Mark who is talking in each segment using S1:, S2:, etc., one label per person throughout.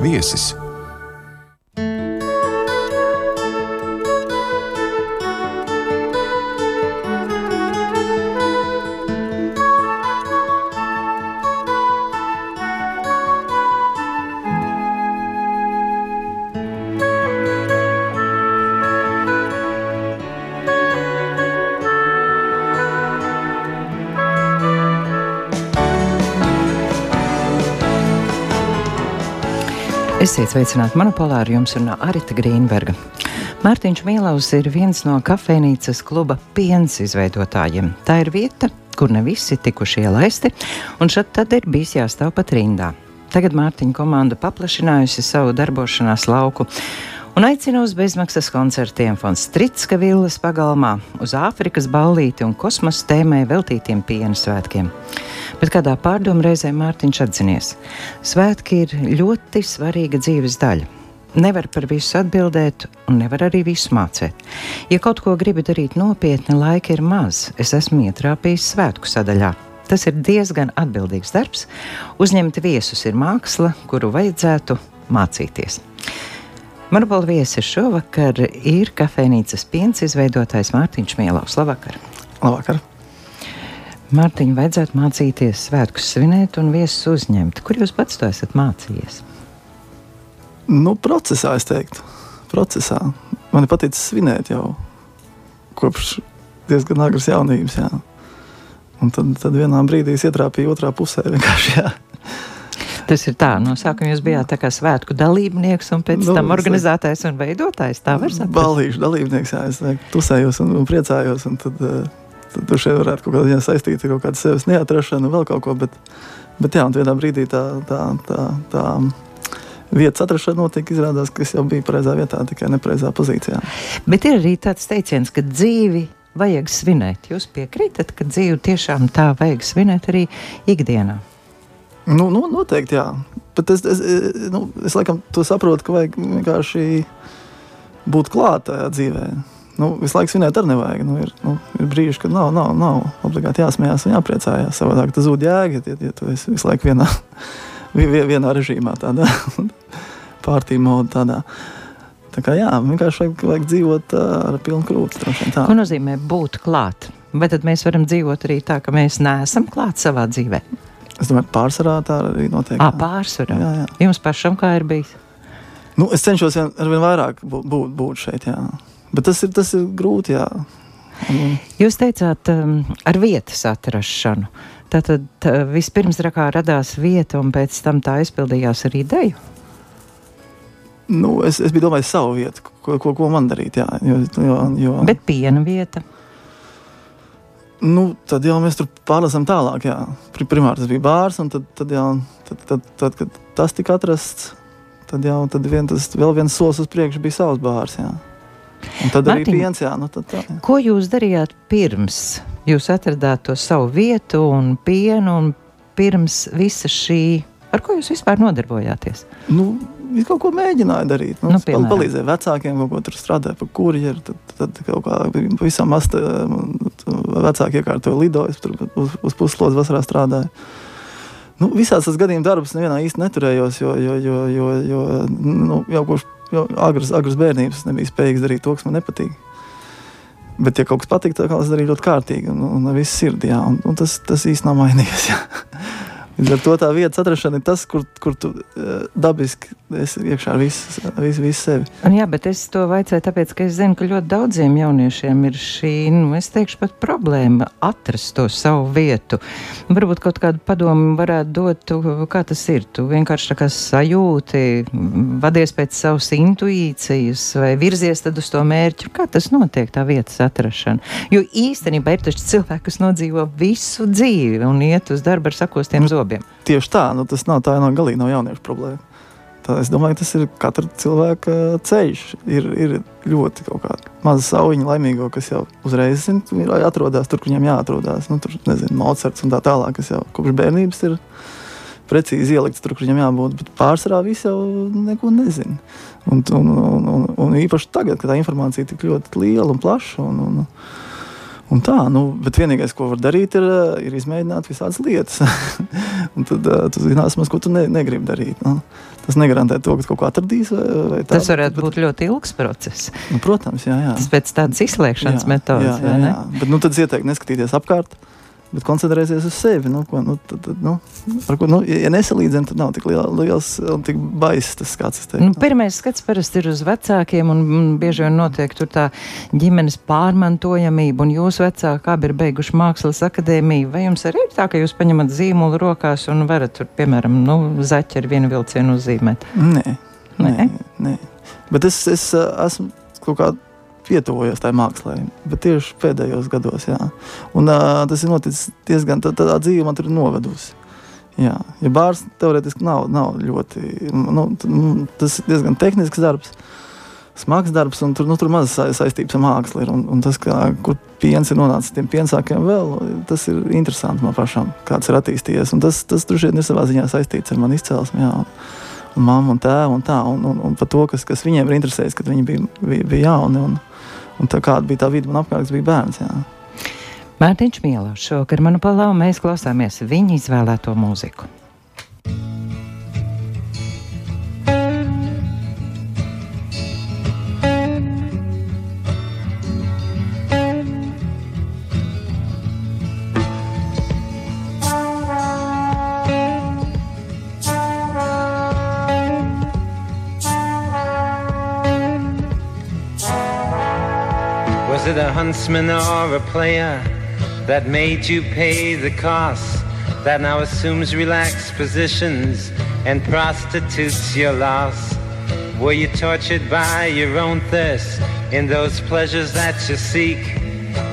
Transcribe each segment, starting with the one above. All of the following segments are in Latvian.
S1: viesis.
S2: Esiet sveicināti monopolā ar jums un Arita Grīnberga. Mārtiņš Mielovs ir viens no kafejnīcas kluba piens izveidotājiem. Tā ir vieta, kur ne visi tikuši ielaisti, un šad tad ir bijis jāstāv pat rindā. Tagad Mārtiņa komanda paplašinājusi savu darbošanās lauku un aicina uz bezmaksas koncertiem Fonstritska villas pagalmā, uz Āfrikas ballīti un kosmosa tēmai veltītiem piena svētkiem bet kādā pārdomu reizē Mārtiņš atzinies. Svētki ir ļoti svarīga dzīves daļa. Nevar par visu atbildēt, un nevar arī visu mācīt. Ja kaut ko gribi darīt nopietni, laika ir maz. Es esmu ietrāpījis svētku sadaļā. Tas ir diezgan atbildīgs darbs. Uzņemt viesus ir māksla, kuru vajadzētu mācīties. Manupola viesis šovakar ir kafejnīcas piens izveidotājs Mārtiņš Mielovs. Labvakar!
S3: Labvakar!
S2: Mārtiņa, vajadzētu mācīties svētkus svinēt un viesus uzņemt. Kur jūs pats to esat mācījies?
S3: Nu, procesā, es teiktu. Procesā. Man ir paticis svinēt jau kopš diezgan agras jaunības. Jā. Un tad, tad vienā brīdī es ietrāpīju otrā pusē.
S2: Tas ir tā, no sākuma jūs bijāt tā kā svētku dalībnieks, un pēc nu, tam organizētājs un veidotājs. Tā var saprast.
S3: Balīšu dalībnieks, jā, es tusējos un, un priecājos. Un tad, uh, Tad tur šeit varētu kaut kādā ziņā saistīt ar kaut kādu sevis neatrašanu, vēl kaut ko. Bet, bet jā, un vienā brīdī tā, tā, tā, tā vietas atrašana notika. Izrādās, ka es jau biju pareizā vietā, tikai nepareizā pozīcijā.
S2: Bet ir arī tāds teiciens, ka dzīvi vajag svinēt. Jūs piekrītat, ka dzīvi tiešām tā vajag svinēt arī ikdienā?
S3: Nu, nu, noteikti, jā. Bet es, es, nu, es laikam to saprotu, ka vajag vienkārši būt klāt tajā dzīvēm nu, visu laiku svinēt arī nevajag. Nu, ir, nu, ir brīži, kad nav, nav, nav obligāti jāsmējās un jāpriecājās. Savādāk tas zūd jēga, ja, ja tu esi visu laiku vienā, vienā režīmā, tādā pārtīm modā. Tādā. Tā kā jā, vienkārši vajag, vajag dzīvot ar pilnu krūti.
S2: Ko nozīmē būt klāt? Vai tad mēs varam dzīvot arī tā, ka mēs neesam klāt savā dzīvē?
S3: Es domāju, pārsvarā tā arī notiek.
S2: À, pārsvarā. Jā, jā. Jums pašam kā ir bijis?
S3: Nu, es cenšos ar vien vairāk būt, būt, būt šeit. Jā. Bet tas ir, tas ir grūti. Jā.
S2: Un... Jūs teicāt, um, ar vietas atrašanu. Tātad tā, vispirms rakā radās vieta, un pēc tam tā izpildījās ar ideju.
S3: Nu, es, es biju domājis savu vietu, ko, ko, ko man darīt. Jā, jo, jo, jo...
S2: Bet piena vieta.
S3: Nu, tad jau mēs tur pārlasām tālāk. Jā. Primāri tas bija bārs, un tad, tad, jau, tad, tad, tad, kad tas tika atrasts, tad jau tad vien, tas, vēl viens solis uz priekšu bija savs bārs. Jā. Un tad Martin, arī viens, jā, nu tad tā. Jā.
S2: Ko jūs darījāt pirms jūs atradāt to savu vietu un pienu un pirms visa šī, ar ko jūs vispār nodarbojāties?
S3: Nu, Es kaut ko mēģināju darīt. Nu, nu, pal palīdzēju vecākiem, kaut ko tur strādāju par kurjeru. Tad, tad kaut kā pavisam maz vecāki iekārtoja lidojas, tur uz, uz puslodes vasarā strādāju. Nu, visās tas gadījuma darbs nevienā īsti neturējos, jo, jo, jo, jo, jo nu, jau kopš agras, agras bērnības nebija spējīgs darīt to, kas man nepatīk. Bet, ja kaut kas patīk, tad es darīju ļoti kārtīgi un, un, un viss sirdī. Un, un tas, tas īstenībā nav mainījies. Līdz ar to tā vietas atrašana ir tas, kur, kur tu uh, dabiski esi iekšā ar visu, visu, visu sevi.
S2: Un jā, bet es to vaicāju, tāpēc, ka es zinu, ka ļoti daudziem jauniešiem ir šī, nu, es teikšu, pat problēma atrast to savu vietu. Varbūt kaut kādu padomu varētu dot, tu, kā tas ir. Tu vienkārši tā kā sajūti, vadies pēc savas intuīcijas vai virzies tad uz to mērķu. Kā tas notiek, tā vietas atrašana? Jo īstenībā ir taču cilvēki, kas nodzīvo visu dzīvi un iet uz darbu ar sakostiem zobiem labiem.
S3: Tieši tā, nu, tas nav tā no galīgi nav jauniešu problēma. Tā, es domāju, tas ir katra cilvēka ceļš. Ir, ir ļoti maza sauņa, laimīgo, kas jau uzreiz zin, atrodas tur, kur viņam jāatrodas. Nu, tur nezinu, Mocards un tā tālāk, kas jau kopš bērnības ir precīzi ielikts tur, kur viņam jābūt. Bet pārsvarā viss jau neko nezina. Un, un, un, un, un īpaši tagad, kad tā informācija ir tik ļoti liela un plaša. Un, un, Un tā, nu, bet vienīgais, ko var darīt, ir, ir izmēģināt visādas lietas. Un tad uh, tu zināsi, ko tu ne, negribi darīt. Nu. Tas negarantē to, ka kaut ko atradīs. Vai, vai
S2: tā, tas varētu bet, būt ļoti ilgs process.
S3: Nu, protams, jā, jā.
S2: Tas pēc tādas izslēgšanas jā, metodas. Jā, jā, jā.
S3: Bet nu, tad es ieteiktu neskatīties apkārt. Uh, bet koncentrēsies uz sevi. Nu, ko, nu, tad, tad, nu, ko, nu, ja nesalīdzina, tad nav tik liela, liels un tik baisa tas skats.
S2: Nu, pirmais skats parasti ir uz vecākiem, un, bieži vien notiek tur tā ģimenes pārmantojamība, un jūsu vecāki abi ir beiguši mākslas akadēmiju. Vai jums arī ir tā, ka jūs paņemat zīmolu rokās un varat tur, piemēram, nu, zaķi ar vienu vilcienu uzzīmēt?
S3: Nē, nē, nē. nē. Bet es, es esmu kaut kādā pietuvojos tai mākslā. Bet tieši pēdējos gados, jā. Un uh, tas ir noticis diezgan tā, tā dzīve man tur novedusi. Jā, ja bārs teorētiski nav, nav ļoti, nu, tas ir diezgan tehnisks darbs. Smags darbs, un tur, nu, tur maz saistības ar mākslu. Ir, un, un tas, kā, kur piens ir nonācis tiem piensākiem, vēl, tas ir interesanti man pašam, kāds ir attīstījies. Un tas, tas droši vien ir savā ziņā saistīts ar manu izcelsmi. Jā. Un, un mammu un tēvu un tā, un, un, un par to, kas, kas viņiem ir interesējis, kad viņi bija, bija, bija jauni. Un, Un tā kāda bija tā vide man apkārt, bija bērns. Jā.
S2: Mārtiņš Mielovs šovakar manu palāvu mēs klausāmies viņa izvēlēto mūziku. Huntsman or a player that made you pay the cost that now assumes relaxed positions and prostitutes your loss? Were you tortured by your own thirst in those pleasures that you seek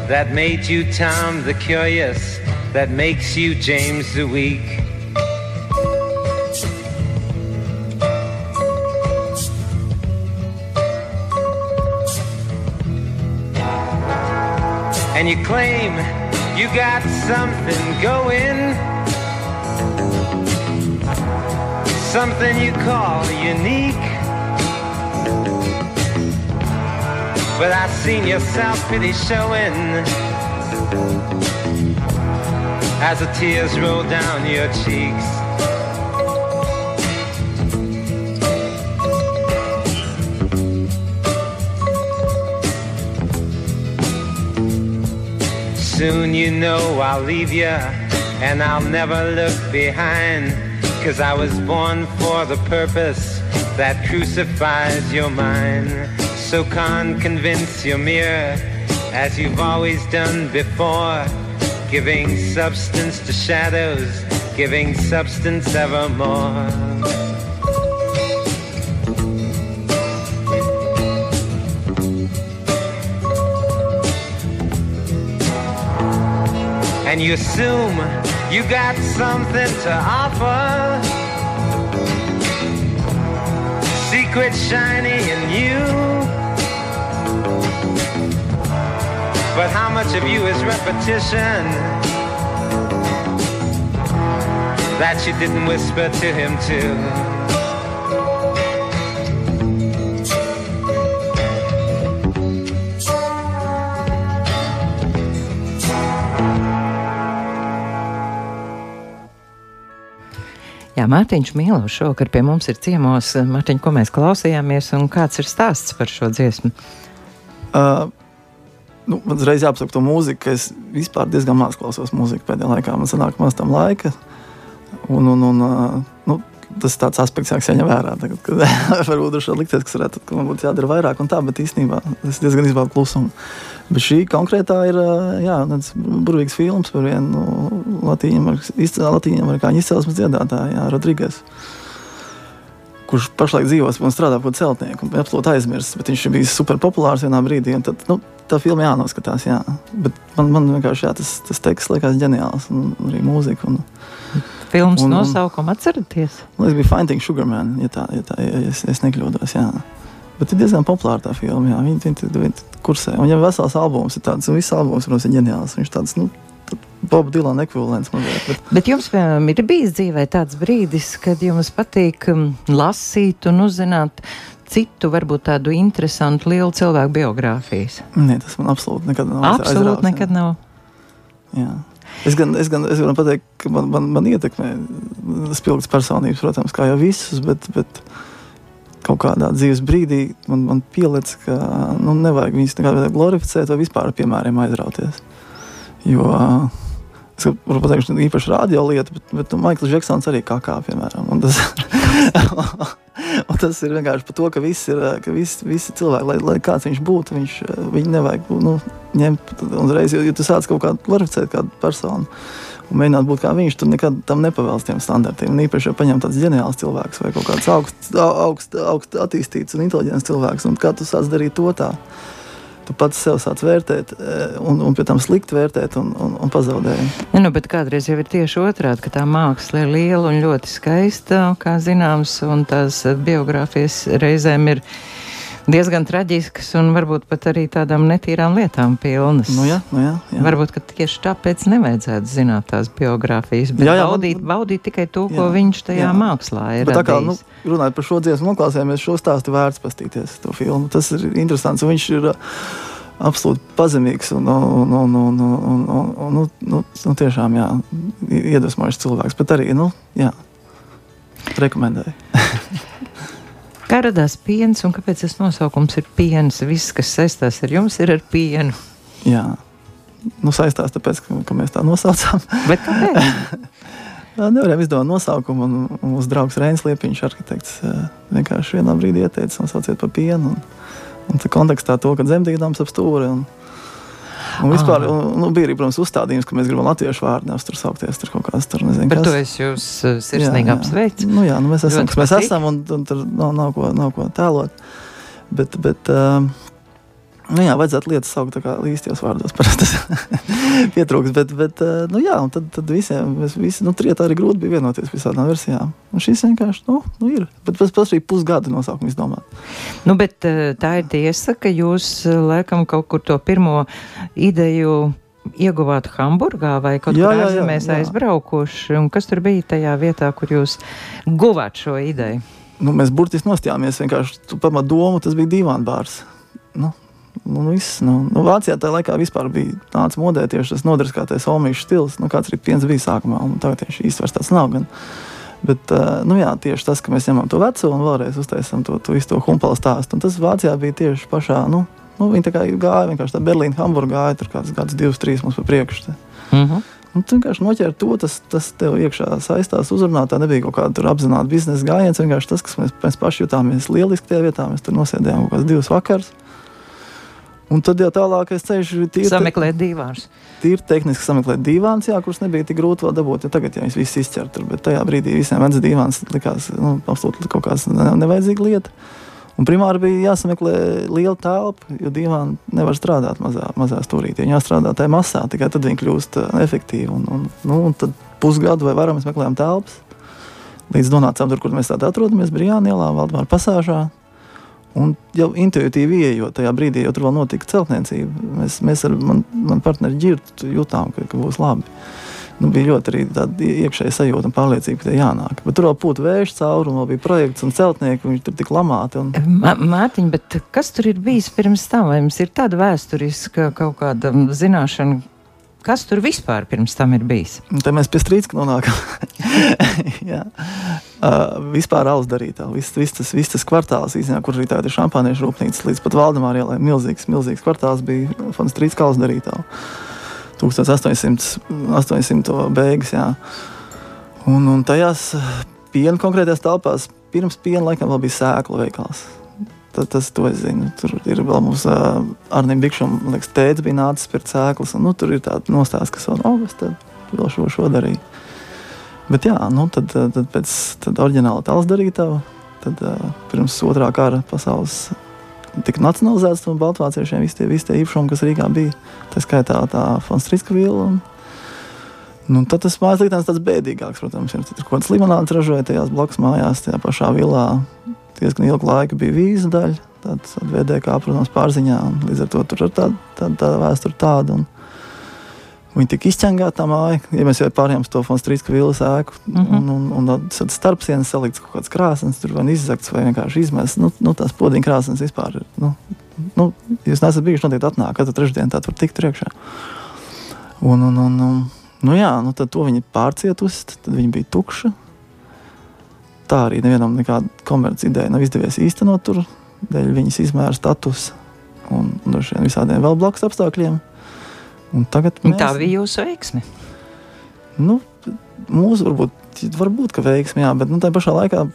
S2: that made you Tom the Curious, that makes you James the Weak? Claim you got something going, something you call unique. But I've seen your self pity showing as the tears roll down your cheeks. Soon you know I'll leave you and I'll never look behind. Cause I was born for the purpose that crucifies your mind. So can't convince your mirror as you've always done before. Giving substance to shadows, giving substance evermore. And you assume you got something to offer. Secret shiny in you. But how much of you is repetition that you didn't whisper to him too? Jā, Mārtiņš Mīlovs šovakar pie mums ir ciemos. Mārtiņ, ko mēs klausījāmies un kāds ir stāsts par šo dziesmu?
S3: Uh, nu, man uzreiz jāapsaka to mūziku, ka es vispār diezgan maz klausos mūziku pēdējā laikā. Man sanāk maz tam laika. Un, un, un, uh, nu, tas tāds aspekts, kas jāņem vērā. Tagad, kad varbūt droši vien likties, ka, varētu, ka man būtu jādara vairāk, un tā, bet īstenībā es diezgan izvēlu klusumu. Bet šī konkrētā ir jā, burvīgs filmas par vienu latīņu-amerikāņu izcelsmes dziedātāju, Rodrīgas. Kurš pašlaik dzīvos un strādā par celtnieku, un absolūti aizmirsts, viņš ir bijis super populārs vienā brīdī. Tad, nu, tā filma jānoskatās, jā. Bet man, man vienkārši jā, tas, tas teksts liekas ģeniāls, un arī mūzika. Un,
S2: filmas nosaukumu atceraties?
S3: Man liekas, bija Finding Sugarman, ja, tā, ja, tā, ja es, es nekļūdos. Jā. Bet ir diezgan populāra tā filma. Jā. Viņi, viņi, viņi, viņi kursē. Un jau vesels albums ir tāds, un viss albums protams, ir ģeniāls. Viņš tāds, nu, Boba Dilana ekvivalents mazliet.
S2: Bet... bet jums, piemēram, ir bijis dzīvē tāds brīdis, kad jums patīk lasīt un uzzināt citu, varbūt tādu interesantu, lielu cilvēku biogrāfijas?
S3: Nē, tas man absolūti nekad nav.
S2: Absolūti nekad nav.
S3: Jā. Es gan, es gan es varu pateikt, ka man, man, man ietekmē spilgts personības, protams, kā jau visus, bet, bet kaut kādā dzīves brīdī man, man pielic, ka nu, nevajag viņus nekādā glorificēt vai vispār ar piemēriem aizrauties. Jo es varu pateikt, ka īpaši radio lieta, bet, bet nu, Maikls Džeksons arī kā kā, piemēram. Un tas, un tas ir vienkārši par to, ka visi, ir, ka visi, visi cilvēki, lai, lai kāds viņš būtu, viņš, viņu nevajag nu, ņemt uzreiz, jo, jo tu sāc kaut kādu glorificēt kādu personu un mēģināt būt kā viņš, tad nekad tam nepavēlas tiem standartiem. Un īpaši, ja paņem tāds ģeniāls cilvēks vai kaut kāds augsts, augst, augst attīstīts un inteliģents cilvēks, un kā tu sāc darīt to tā. Tu pats sev sāc vērtēt, eh, un, un pēc tam slikti vērtēt, un, un, un pazaudēji.
S2: Ja, nu, bet kādreiz jau ir tieši otrādi, ka tā māksla ir liela un ļoti skaista, kā zināms, un tās biogrāfijas reizēm ir diezgan traģiskas un varbūt pat arī tādām netīrām lietām pilnas.
S3: Nu jā, nu jā, jā.
S2: Varbūt tieši tāpēc nevajadzētu zināt tās biogrāfijas, bet jā, jā, baudīt, man, baudīt tikai to, ko jā, viņš tajā jā. mākslā ir. Bet tā kā nu,
S3: runājot par šo dziesmu noklāsēm, es šo stāstu vērts pastīties to filmu. Tas ir interesants, un viņš ir uh, absolūti pazemīgs un, un, un, un, un, un, un, un nu, nu, nu, tiešām jā, iedvesmojošs cilvēks, bet arī, nu, jā, rekomendēju.
S2: Kā radās piens un kāpēc tas nosaukums ir piens? Viss, kas saistās ar jums, ir ar pienu.
S3: Jā, nu, saistās tāpēc, ka, ka mēs tā nosaucām.
S2: Bet kāpēc?
S3: Nevarējām izdomāt nosaukumu, un, un mūsu draugs Reinis Liepiņš, arhitekts, vienkārši vienā brīdī ieteica nosauciet par pienu. Un, un tā kontekstā to, ka dzemdībām ap stūri. Un, Un vispār un, nu, bija arī, protams, uzstādījums, ka mēs gribam latviešu vārdu nevis tur saukties. Tur kaut kāds tur nezinu.
S2: Par to es jūs uh, sirsnīgi apsveicu.
S3: Nu, jā, nu, mēs esam, kas mēs esam, un, un tur nav, nav, ko, nav ko tēlot. Bet, bet uh, Nu, jā, vajadzētu lietas saukt īstajos vārdos. Tas pietrūks. Bet, bet eh, nu, jā, tad, tad visiem visi, nu, trietā arī grūti bija vienoties visādām versijām. Un šis vienkārši nu, nu ir. Bet pēc tam arī pusgada nosaukumu izdomāt.
S2: Nu, bet eh, tā ir tiesa, ka jūs eh, laikam kaut kur to pirmo ideju ieguvāt Hamburgā vai kaut jā, kur ārzemēs aizbraukuši? Un kas tur bija tajā vietā, kur jūs guvāt šo ideju?
S3: Nu, mēs burtiski nostājāmies vienkārši pamat domu, tas bija divāns bārs. Nu, Nu, nu, viss, nu, nu, Vācijā tajā laikā vispār bija tāds modē tieši tas nodriskātais omīšu stils, nu, kāds arī piens bija sākumā, un tagad tieši īsti vairs tāds nav. Gan. Bet uh, nu, jā, tieši tas, ka mēs ņemam to veco un vēlreiz uztaisām to, to visu to humpalu stāstu, un tas Vācijā bija tieši pašā, nu, nu viņi tā kā gāja, vienkārši tā Berlīna, Hamburga gāja, tur kāds gads, divas, trīs mums pa priekšu. Mm -hmm. Un tu vienkārši noķer to, tas, tas tev iekšā saistās, uzrunā. Tā nebija kaut kāda apzināta biznesa gājiens. Vienkārši tas, kas mēs, mēs paši jutāmies lieliski tajā vietā, mēs tur nosēdējām kaut kādas divas vakaras. Un tad jau tālākais ceļš ir tīri.
S2: Sameklēt divāns.
S3: Tīri tehniski sameklēt divāns, jā, kurus nebija tik grūti vēl dabūt. Ja tagad jau visas izķert, tur, bet tajā brīdī visiem vecais divāns likās nu, absolūti kaut kāds nevajadzīga lieta. Un primāri bija jāsameklē liela telpa, jo divāni nevar strādāt mazā, mazā stūrītī. Viņi jāstrādā tajā masā, tikai tad viņi kļūst uh, efektīvi. Un, un, nu, un tad pusgadu vai vairāk mēs meklējām telpas. Līdz nonācām tur, kur mēs tādā atrodamies, Brīnā ielā, Valdemāra pasāžā. Un jau intuitīvi ieejot tajā brīdī, jau tur vēl notika celtniecība. Mēs, mēs ar manu man partneri ģirtu jutām, ka, ka būs labi. Nu, bija ļoti arī tāda iekšēja sajūta un pārliecība, ka tā jānāk. Bet tur vēl būtu vējš vēl bija projekts un celtnieki, un viņi tur tik lamāti. Un...
S2: Mārtiņ, bet kas tur ir bijis pirms tam? Vai jums ir tāda vēsturiska kaut kāda zināšana? Kas tur vispār pirms tam ir bijis?
S3: Te mēs pie strīdska nonākam. Uh, vispār alus darītā. Viss, viss, tas, viss tas kvartāls, īstenībā, kur arī tāda ir šampāniešu rūpnīca, līdz pat Valdemāra ielai. Milzīgs, milzīgs kvartāls bija Fons Strīts alus darītā. 1800, 800 beigas, jā. Un, un tajās piena konkrētajās telpās pirms piena laikam vēl bija sēklu veikals. Tas, tas to es zinu. Tur ir vēl mums uh, ar Nīmu Bikšam, liekas, tēdz bija nācis pēc sēklas. Un, nu, tur ir tāda nostāsts, kas vēl, oh, es tad vēl šo, šo darīju. Bet jā, nu, tad, tad pēc tam oriģināla tāls darītava, tad uh, pirms otrā kara pasaules tika nacionalizēts no Baltvāciešiem visi tie, visi tie īpašumi, kas Rīgā bija. Tā skaitā tā Fonstrīska vila. Un, nu, tad tas mājas liktenis tāds bēdīgāks, protams, ir. Tur kaut kāds limonāts ražoja tajās blakus mājās, tajā pašā vilā. Diezgan ilgu laiku bija vīza daļa, tāds VDK, protams, pārziņā. Līdz ar to tur ir tāda, tāda, tāda vēsture tāda. Un, Viņa tika izķengāta tā māja, ja mēs jau pārējām uz to Fonstrīska vilas ēku. Mm -hmm. Un, un, un tad starpsienas salikts kaut kāds krāsnes, tur vai izzakts vai vienkārši izmests. Nu, nu, tās podiņa krāsnes vispār ir. Nu, nu, jūs neesat bijuši noteikti atnāk, katru trešdienu tā tur tikt iekšā. Un, un, un, un, Nu jā, nu tad to viņi pārcietusi, tad viņi bija tukši. Tā arī nevienam nekāda komerciāla ideja nav izdevies īstenot tur, dēļ viņas izmēra statusa un droši vien visādiem vēl blakus apstākļiem.
S2: Mēs, tā bija jūsu veiksme.
S3: Nu, mūsu varbūt, varbūt ka veiksme, jā, bet nu, tā pašā laikā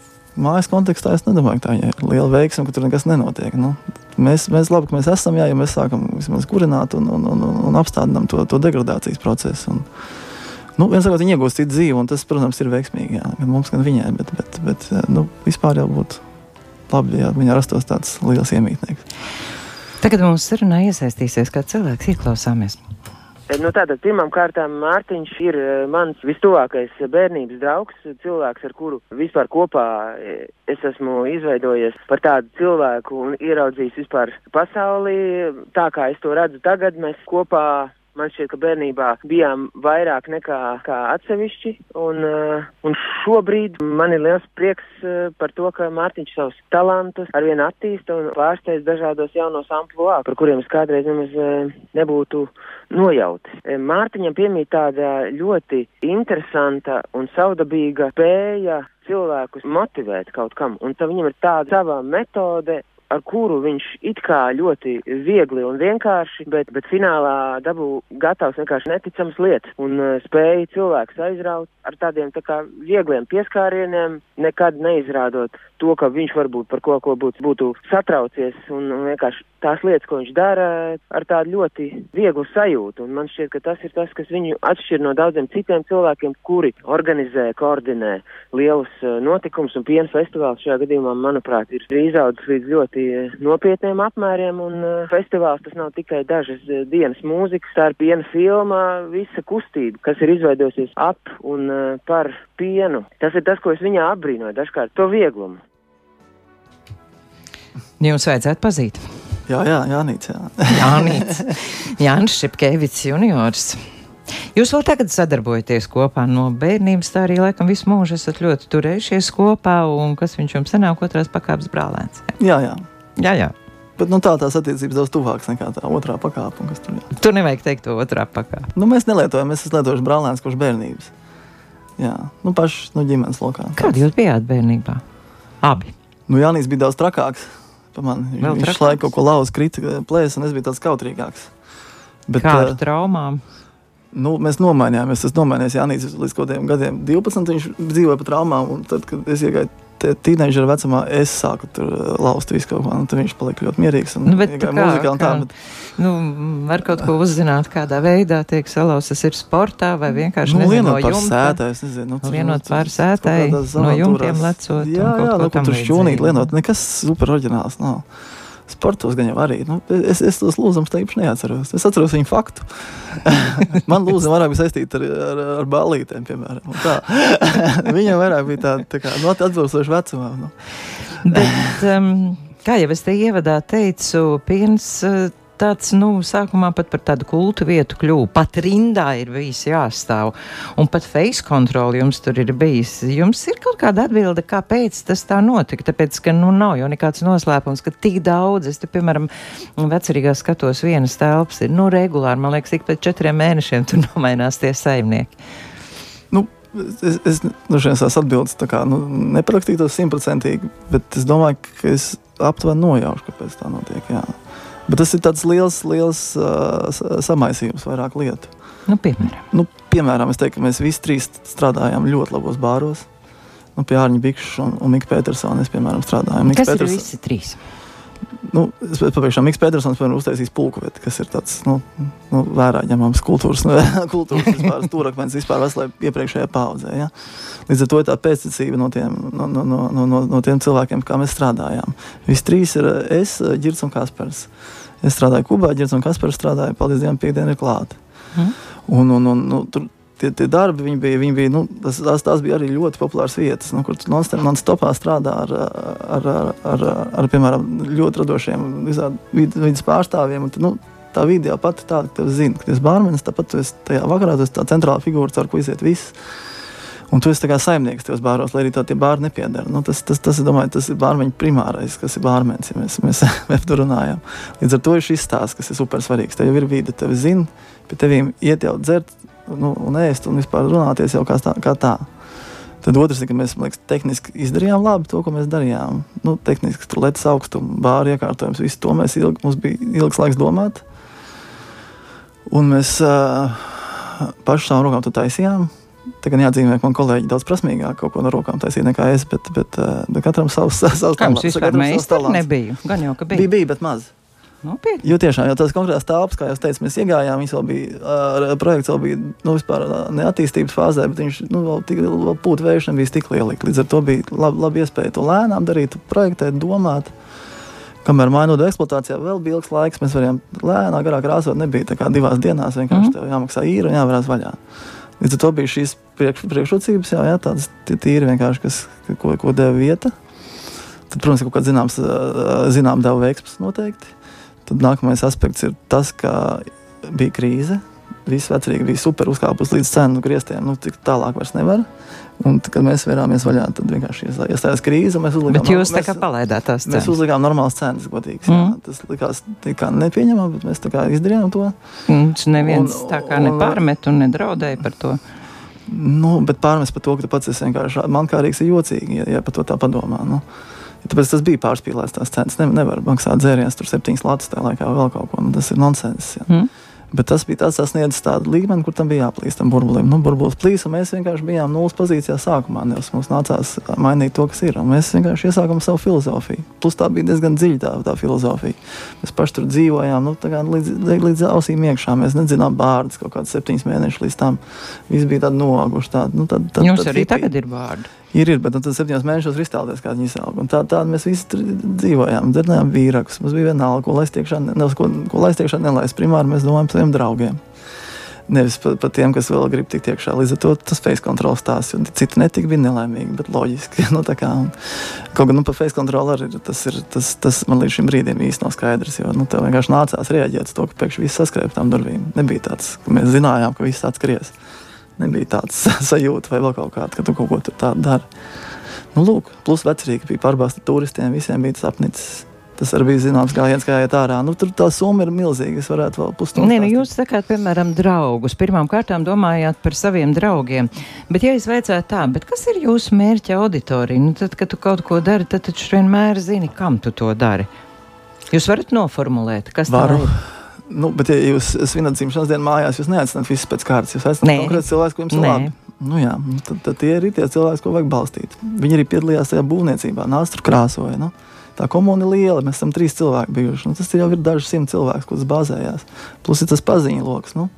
S3: mājas kontekstā es nedomāju, ka tā ir liela veiksme, ka tur nekas nenotiek. Nu, mēs, mēs labi, ka mēs esam, jā, ja mēs sākam vismaz kurināt un, un, un, un apstādinām to, to degradācijas procesu. Un, nu, viens sakot, viņi iegūst citu dzīvi, un tas, protams, ir veiksmīgi, jā, gan mums, gan viņai, bet, bet, bet nu, vispār jau būtu labi, ja viņai rastos tāds liels iemītnieks.
S2: Tagad mums sarunā iesaistīsies kā cilvēks, ieklausāmies.
S1: Nu, tātad pirmām kārtām Mārtiņš ir eh, mans vistuvākais bērnības draugs, cilvēks, ar kuru vispār kopā eh, es esmu izveidojies par tādu cilvēku un ieraudzījis vispār pasaulī. Tā kā es to redzu tagad, mēs kopā Man šķiet, ka bērnībā bijām vairāk nekā atsevišķi, un, uh, un šobrīd man ir liels prieks uh, par to, ka Mārtiņš savus talantus arvien attīsta un pārsteidz dažādos jaunos amploā, par kuriem es kādreiz nemaz uh, nebūtu nojautis. Mārtiņam piemīt tāda ļoti interesanta un saudabīga spēja cilvēkus motivēt kaut kam, un tā viņam ir tāda sava metode, ar kuru viņš it kā ļoti viegli un vienkārši, bet, bet finālā dabū gatavs vienkārši neticams lietas un uh, spēja cilvēks aizraut ar tādiem tā kā viegliem pieskārieniem, nekad neizrādot to, ka viņš varbūt par ko, ko būtu, būtu satraucies un, un vienkārši tās lietas, ko viņš dara, ar tādu ļoti vieglu sajūtu. Un man šķiet, ka tas ir tas, kas viņu atšķir no daudziem citiem cilvēkiem, kuri organizē, koordinē lielus uh, notikumus, un piena festivāls šajā gadījumā, manuprāt, ir izaudzis līdz ļoti uh, nopietniem apmēriem, un uh, festivāls tas nav tikai dažas uh, dienas mūzikas, tā ir piena filma, visa kustība, kas ir izveidojusies ap un uh, par pienu. Tas ir tas, ko es viņā apbrīnoju, dažkārt to vieglumu.
S2: Jums vajadzētu pazīt.
S3: Jā, jā, Jānis. Jā.
S2: Jānis, Jānis Šepkevits juniors. Jūs vēl tagad sadarbojaties kopā no bērnības, tā arī laikam visu mūžu esat ļoti turējušies kopā, un kas viņš jums sanāk otrās pakāpes brālēns?
S3: Jā, jā.
S2: Jā, jā.
S3: Bet nu, tā tās attiecības daudz tuvākas nekā tā otrā pakāpe. Tur, jā.
S2: tur nevajag teikt to otrā pakāpe.
S3: Nu, mēs nelietojam, mēs esam lietojuši brālēns kopš bērnības. Jā, nu paši nu, ģimenes lokā.
S2: Kādi jūs bijāt bērnībā? Abi.
S3: Nu, Jānis bija daudz trakāks mani. Viņš visu laiku kaut ko lauza, krita plēs, un es biju tāds kautrīgāks.
S2: Bet, Kā ar uh, traumām?
S3: Nu, mēs nomainījāmies. Es nomainījos Jānis līdz kaut kādiem gadiem. 12. viņš dzīvoja pa traumām, un tad, kad es iegāju tīneģera vecumā, es sāku tur laust visu kaut ko, un tad viņš palika ļoti mierīgs. Un,
S2: nu, bet, kā, muzikā, un tā, bet... nu, var kaut ko uzzināt, kādā veidā tiek salauztas ir sportā, vai vienkārši
S3: nu,
S2: nezinu,
S3: no jumta. Sētā, es nezinu,
S2: nu, vienot pār sētai, no jumtiem lecot.
S3: Jā, jā, nu, tur šķūnīt lienot, nekas super oriģināls nav. No sportos gan jau arī. Nu, es, es tos lūzumus teikšu neatceros. Es atceros viņu faktu. Man lūzumi vairāk bija saistīti ar, ar, ar ballītēm, piemēram. Viņam vairāk bija tāda tā kā, no, atbilstoša vecumam. Nu.
S2: Bet, um, kā jau es te ievadā teicu, piens. Uh, tāds, nu, sākumā pat par tādu kultu vietu kļuva. Pat rindā ir bijis jāstāv, un pat face kontroli jums tur ir bijis. Jums ir kaut kāda atbilde, kāpēc tas tā notika? Tāpēc, ka, nu, nav jau nekāds noslēpums, ka tik daudz, es te, piemēram, vecerīgā skatos vienas telpas, ir, nu, regulāri, man liekas, ik pēc četriem mēnešiem tur nomainās tie saimnieki.
S3: Nu, es, es nu, šīs atbildes kā, nu, neparakstītos simtprocentīgi, bet es domāju, ka es aptuveni nojaušu, kāpēc tā notiek. Jā. Bet tas ir tāds liels, liels uh, samaisījums, vairāk lietu.
S2: Nu, piemēram.
S3: Nu, piemēram, es teiktu, ka mēs visi trīs strādājām ļoti labos bāros. Nu, pie Arņa Bikša un, un Mika Petersona mēs, piemēram, strādājām.
S2: Miks kas Peters... ir visi trīs?
S3: Nu, es pabeigšu, Mikls Petersons piemēram, uztaisīs pulkveti, kas ir tāds nu, nu, vērā ņemams kultūras, nu, kultūras vispār, stūrakmens vispār veselē iepriekšējā paudzē. Ja? Līdz ar to ir tā pēctecība no tiem, no, no, no, no, no tiem cilvēkiem, kā mēs strādājām. Visi trīs ir es, Girts un Kaspars. Es strādāju Kubā, Girts un Kaspars strādāja, paldies Dievam, piekdiena ir klāta. Mm. Un, un, un, nu, tur, tie, tie darbi, viņi bija, viņi bija nu, tas, tās, tās bija arī ļoti populāras vietas, nu, kur non-stopā strādā ar, ar, ar, ar, ar, piemēram, ļoti radošiem vidas pārstāvjiem. Un, nu, tā vide jau pati tāda, ka tev zina, ka tas bārmenis, tāpat tu esi tajā vakarā, tas tā centrāla figūra, ar ko iziet viss. Un tu esi kā saimnieks tajos bāros, lai arī tie bārni nepiedara. Nu, tas, tas, tas, domāju, tas ir bārmeņa primārais, kas ir bārmenis, ja mēs, mēs, mēs tur runājam. Līdz ar to ir šis stāsts, kas ir super svarīgs. Tev jau ir vide, tevi zina, pie tevīm iet jau dzert nu, un ēst un vispār runāties jau kā tā. Kā tā. Tad otrs ir, ka mēs liekas, tehniski izdarījām labi to, ko mēs darījām. Nu, tehniski tur lietas augstuma, bāra iekārtojums, visu to mēs ilgi, mums bija ilgs laiks domāt. Un mēs uh, paši savām rokām to taisījām. Tagad jāatzīmē, ka man kolēģi daudz prasmīgāk kaut ko no rokām taisīja nekā es, bet, bet, bet katram savs savs
S2: talants. Jums vispār nebija? Gan jau, ka bija.
S3: Bija, bija bet maz.
S2: Nopietni.
S3: Jo tiešām jau tās konkrētās telpas, kā jau teicu, mēs iegājām, viņas vēl bija, uh, projekts vēl bija nu, vispār neattīstības fāzē, bet viņš nu, vēl, tik, vēl pūta vējš nebija tik liela. Līdz ar to bija labi, labi iespēja to lēnām darīt, projektēt, domāt. Kamēr mainot eksploatācijā, vēl bija ilgs laiks, mēs varējām lēnāk, garāk krāsot. Nebija tā kā divās dienās vienkārši mm. jāmaksā īra un jāvarās vaļā. Līdz ar to bija šīs priekš, priekšrocības, jā, jā, tādas tīri vienkārši, kas, ko, ko deva vieta. Tad, protams, kaut kāda zināms, zinām deva veiksmas noteikti. Tad nākamais aspekts ir tas, ka bija krīze. Visi vecrīgi bija super uzkāpus līdz cenu grieztiem. Nu, tik tālāk vairs nevar. Un, kad mēs vērāmies vaļā, tad vienkārši iestājās krīze. Mēs uzlikām,
S2: bet jūs tā kā palaidāt tās cenas?
S3: Mēs uzlikām normālas cenas, godīgas. Mm. Tas likās kā nepieņemami, bet mēs tā kā izdarījām to.
S2: Mums neviens un, tā kā un, nepārmet un nedraudēja par to.
S3: Nu, bet pārmest par to, ka pats esi vienkārši mankārīgs, ir jocīgi, ja, ja par to tā padomā. Nu. Tāpēc tas bija pārspīlēts. Tās cenas ne, nevar maksāt dzērienus, tur septiņas latus tajā laikā vēl kaut ko. Nu, tas ir nonsens. Ja. Mm. Bet tas bija tāds sasniedzis tādu līmeni, kur tam bija jāplīst tam burbulim. Nu, burbulis plīsa, un mēs vienkārši bijām nulles pozīcijā sākumā. Nevis mums nācās mainīt to, kas ir. Mēs vienkārši iesākām savu filozofiju. Plus tā bija diezgan dziļa tā, tā filozofija. Mēs paši tur dzīvojām, nu, līdz, līdz ausīm iekšā. Mēs nedzinām vārdus kaut kādus septiņus mēnešus līdz tam. Viss bija tāds noguši. Tā, nu, tad,
S2: tad, Jums tad, arī tagad ir vārdi.
S3: Ir, ir, bet nu, tad septiņos mēnešos ir iztēloties, kā viņi izaug. Tā, tā mēs visi dzīvojām, darbojām vīrakus. Mums bija vienalga, ko laist iekšā, ne, ko, ko laist iekšā nelaist. Primāri mēs domājam par saviem draugiem. Nevis par pa tiem, kas vēl grib tikt iekšā. Līdz ar to tas face control stāsts. Citi netika bija nelaimīgi, bet loģiski. nu, kā, un, kaut gan nu, par face control arī tas, ir, tas, tas man līdz šim brīdim īsti nav skaidrs. Jo nu, tev vienkārši nācās reaģēt uz to, ka pēkšņi viss saskrēja pa tām durvīm. Nebija tāds, ka mēs zinājām, ka viss tāds skries nebija tāds sajūta vai vēl kaut kāda, ka tu kaut ko tādu dari. Nu, lūk, plus vecrīgi bija pārbāzta turistiem, visiem bija tas apnicis. Tas arī bija zināms, kā viens gājiet ārā. Nu, tur tā summa ir milzīga. Es varētu vēl pusstundu.
S2: Nē, nu, jūs sakāt, piemēram, draugus. Pirmām kārtām domājāt par saviem draugiem. Bet, ja es veicētu tā, kas ir jūsu mērķa auditorija? Nu, tad, kad tu kaut ko dari, tad taču vienmēr zini, kam tu to dari. Jūs varat noformulēt, kas
S3: Varu. tā ir. Nu, bet, ja jūs svinat dzimšanas dienu mājās, jūs neaicināt visus pēc kārtas. Jūs esat konkrēts cilvēks, kuriem ir labi. Nu, jā, nu, tad, tad tie ir tie cilvēki, ko vajag balstīt. Viņi arī piedalījās tajā būvniecībā, tur krāsoja. Nu. Tā komuna ir liela, mēs esam trīs cilvēki bijuši. Nu, tas jau ir daži simt cilvēki, kurus bāzējās. Plus ir tas paziņu lokus. Nu.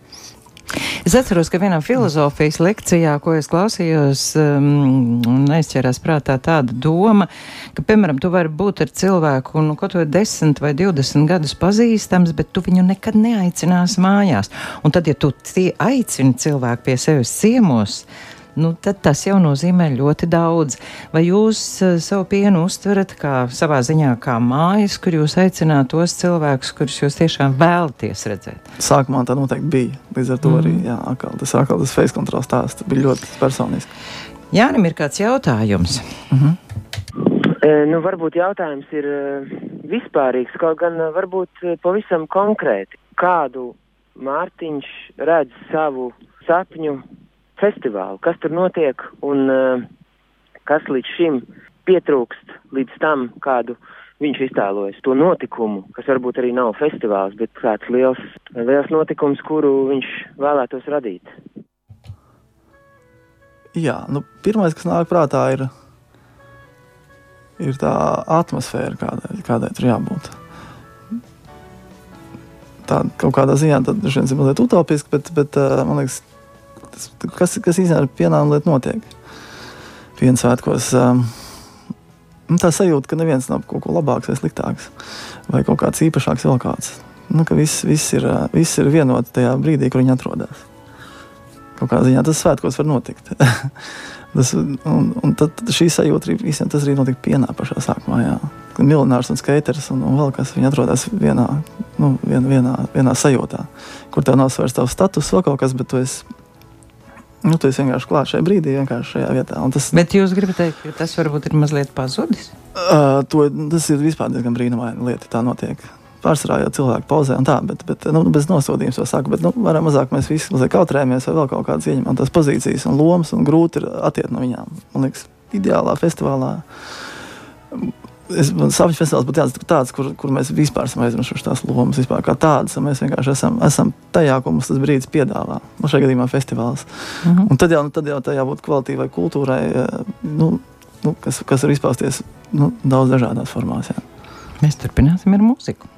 S2: Es atceros, ka vienā filozofijas lekcijā, ko es klausījos, um, aizķērās prātā tāda doma, ka, piemēram, tu vari būt ar cilvēku, nu, kaut vai 10 vai 20 gadus pazīstams, bet tu viņu nekad neaicinās mājās. Un tad, ja tu aicini cilvēku pie sevis ciemos, nu, tad tas jau nozīmē ļoti daudz. Vai jūs uh, savu pienu uztverat kā savā ziņā kā mājas, kur jūs aicināt tos cilvēkus, kurus jūs tiešām vēlaties redzēt?
S3: Sākumā tā noteikti bija. Līdz ar to mm. arī jā, atkal, tas, atkal, tas face kontrols stāsts bija ļoti personisks.
S2: Jānim ir kāds jautājums. Mm -hmm.
S1: E, nu, varbūt jautājums ir vispārīgs, kaut gan varbūt pavisam konkrēti. Kādu Mārtiņš redz savu sapņu festivālu, kas tur notiek un uh, kas līdz šim pietrūkst līdz tam, kādu viņš iztēlojas. To notikumu, kas varbūt arī nav festivāls, bet kāds liels, liels notikums, kuru viņš vēlētos radīt.
S3: Jā, nu, pirmais, kas nāk prātā, ir, ir tā atmosfēra, kādai, kādai tur jābūt. Tā kaut kādā ziņā tas ir mazliet utopiski, bet, bet man liekas, tas, kas, kas īstenībā pienāca lieta notiek. Piena svētkos. Um, nu, tā sajūta, ka neviens nav kaut ko labāks vai sliktāks, vai kaut kāds īpašāks vēl kāds. Nu, ka viss, viss ir, uh, viss ir vienots tajā brīdī, kur viņi atrodas. Kaut kādā ziņā tas svētkos var notikt. tas, un, un tad šī sajūta arī visiem tas arī notika pienā pašā sākumā. Jā. Milinārs un skaiters un, un vēl kas viņi atrodas vienā, nu, vien, vienā, vienā sajūtā, kur tev nav svairs tavs status, vēl kaut kas, bet tu esi Nu, tu vienkārši klāts šajā brīdī, vienkārši šajā vietā. Tas,
S2: Bet jūs gribat teikt, ka tas varbūt ir mazliet pazudis?
S3: Uh, to, tas ir vispār diezgan brīnumaini lieta, tā notiek. pārsvarā jau cilvēki pauzē un tā, bet, bet nu, bez nosodījuma to saku. Bet, nu, vairāk mazāk mēs visi mazliet kautrējamies vai vēl kaut kādas ieņemam tās pozīcijas un lomas, un grūti ir attiekt no viņām. Man liekas, ideālā festivālā. Es, Sapņu festivāls būtu tāds, tāds kur, kur mēs vispār esam aizmirsuši tās lomas, vispār kā tādas. Mēs vienkārši esam, esam tajā, ko mums tas brīdis piedāvā. Nu, šajā gadījumā festivāls. Uh mhm. -huh. Un tad jau, nu, tad jau tajā būtu kvalitīvai kultūrai, nu, nu, kas, kas var izpausties nu, daudz dažādās formās. Jā.
S2: Mēs turpināsim ar mūziku.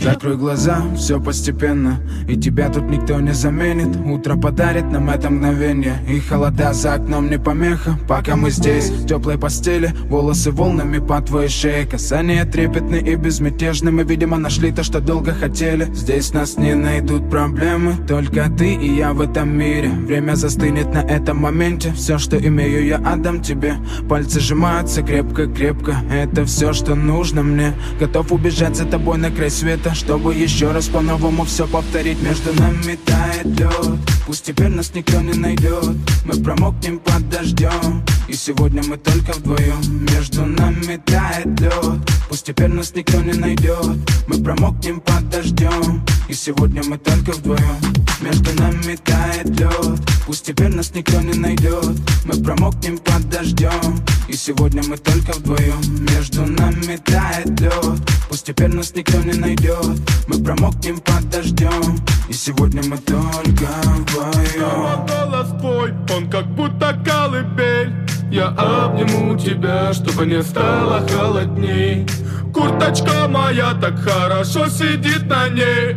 S4: Закрой глаза, все постепенно И тебя тут никто не заменит. Утро подарит нам это мгновение И холода за окном не помеха. Пока мы здесь, в теплой постели Волосы волнами по твоей шее. Касания трепетны и безмятежны Мы, видимо, нашли то, что долго хотели. Здесь нас не найдут проблемы Только ты и я в этом мире. Время застынет на этом моменте Все, что имею, я отдам тебе. Пальцы сжимаются крепко-крепко Это все, что нужно мне. Готов убежать за тобой на край света это Чтобы еще раз по-новому все повторить Между нами тает лед Пусть теперь нас никто не найдет Мы промокнем под дождем И сегодня мы только вдвоем Между нами тает лед Пусть теперь нас никто не найдет Мы промокнем под дождем И сегодня мы только вдвоем Между нами тает лед Пусть теперь нас никто не найдет Мы промокнем под дождем И сегодня мы только вдвоем Между нами тает лед Пусть теперь нас никто не найдет пройдет Мы промокнем под дождем И сегодня мы только вдвоем
S5: голос твой, он как будто колыбель. Я обниму тебя, чтобы не стало холодней. Курточка моя так хорошо сидит на ней.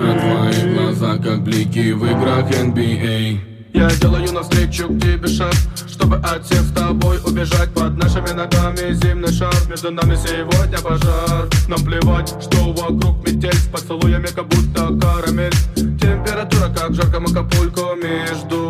S6: А твои глаза как блики в играх NBA
S5: я делаю навстречу к тебе шаг Чтобы от всех с тобой убежать Под нашими ногами. Зимний шар Между нами сегодня пожар. Нам плевать, что вокруг метель. С поцелуями как будто карамель. Температура как в жарком Акапулько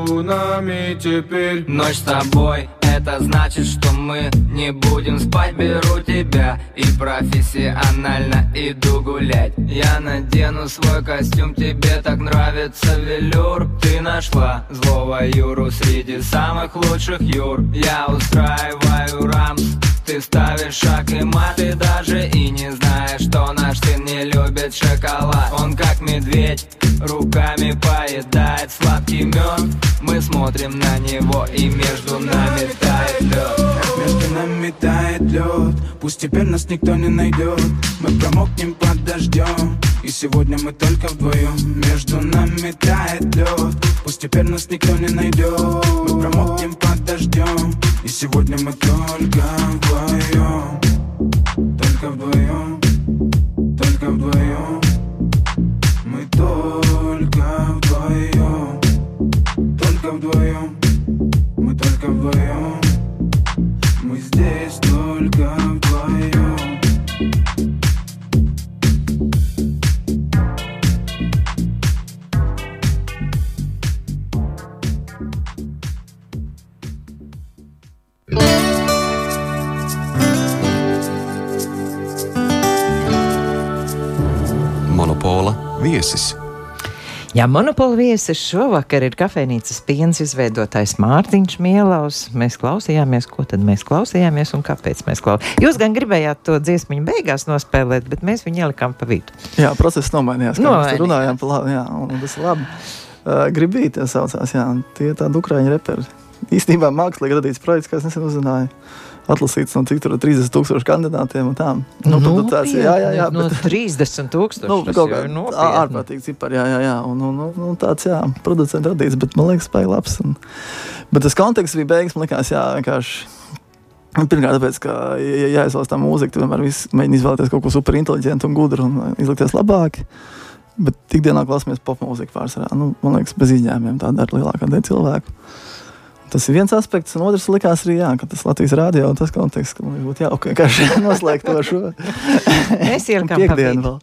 S5: Нами теперь.
S7: Ночь с тобой это значит, что мы не будем спать. Беру тебя и профессионально иду гулять. Я надену свой костюм, тебе так нравится велюр. Ты нашла злого Юру среди самых лучших Юр. Я устраиваю рамс ты ставишь шаг и мат, ты даже и не знаешь, что наш сын не любит шоколад. Он как медведь, руками поедает сладкий мед Мы смотрим на него и между нами тает лед
S4: Между нами тает лед Пусть теперь нас никто не найдет Мы промокнем под дождем И сегодня мы только вдвоем Между нами тает лед Пусть теперь нас никто не найдет Мы промокнем под дождем И сегодня мы только вдвоем Только вдвоем Только вдвоем Только вдвоем Мы только вдвоем Мы здесь только
S2: Jā, monopola viesis šovakar ir kafejnīcas piens izveidotājs Mārtiņš Mielaus. Mēs klausījāmies, ko tad mēs klausījāmies un kāpēc mēs klausījāmies. Jūs gan gribējāt to dziesmu beigās nospēlēt, bet mēs viņu ielikām pa vidu.
S3: Jā, process nomainījās. Mēs runājām par labu, jā, un tas ir labi. Uh, Gribīgi saucās, jā, tie tādi ukrāņu reperi. Īstenībā mākslīgi radīts projekts, kā es nesen uzzināju atlasīts no cik tur ir 30 tūkstoši kandidātiem.
S2: Nu, nu, tāds, jā, jā, jā, no bet, 30 tūkstoši. Nu, kaut kā
S3: ārprātīgi cipari, jā, jā, jā. Un, un, un, un tāds, jā, producents radīts, bet man liekas, spēja labs. Un, bet tas konteksts bija beigas, man likās, jā, vienkārši. Pirmkārt, tāpēc, ka, ja jāizvēlas tā mūzika, tad vienmēr mēģina izvēlēties kaut ko superinteliģentu un gudru un izlikties labāk. Bet ikdienā klausāmies popmūziku pārsvarā. Nu, man liekas, bez izņēmumiem tā dara lielākā daļa cilvēku. Tas ir viens aspekts, un otrs likās arī, jā, ka tas Latvijas rādio un tas konteksts, ka mums būtu jauki vienkārši noslēgt to šo.
S2: Mēs ielikām piekdienu vēl.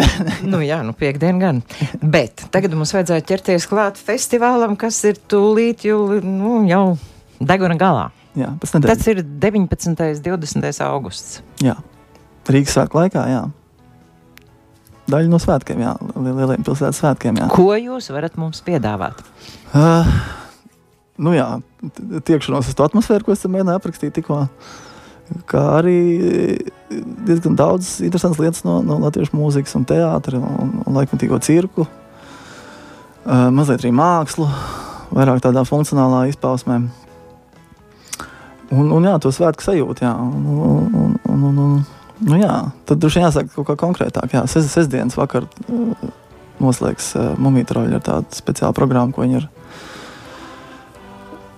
S2: nu jā, nu piekdienu gan. Bet tagad mums vajadzētu ķerties klāt festivālam, kas ir tūlīt jau, nu, jau deguna galā.
S3: Jā.
S2: Tas ir 19. un 20. augusts.
S3: Jā, Rīgas svētku laikā, jā. Daļa no svētkiem, jā, lieliem pilsētas svētkiem, jā.
S2: Ko jūs varat mums piedāvāt?
S3: Uh, nu jā, tiekšanos uz to atmosfēru, ko es mēģināju aprakstīt tikko. kā arī diezgan daudz interesantas lietas no, no latviešu mūzikas un teātra un, un laikmatīgo cirku. Uh, mazliet arī mākslu, vairāk tādā funkcionālā izpausmē. Un, un jā, to svētku sajūtu, jā. Un, un, un, un, un, nu, jā. Tad droši vien jāsaka kaut kā konkrētāk. Jā, ses, sestdienas vakar uh, noslēgs uh, Mumītroļi ar tādu speciālu programmu, ko viņi ir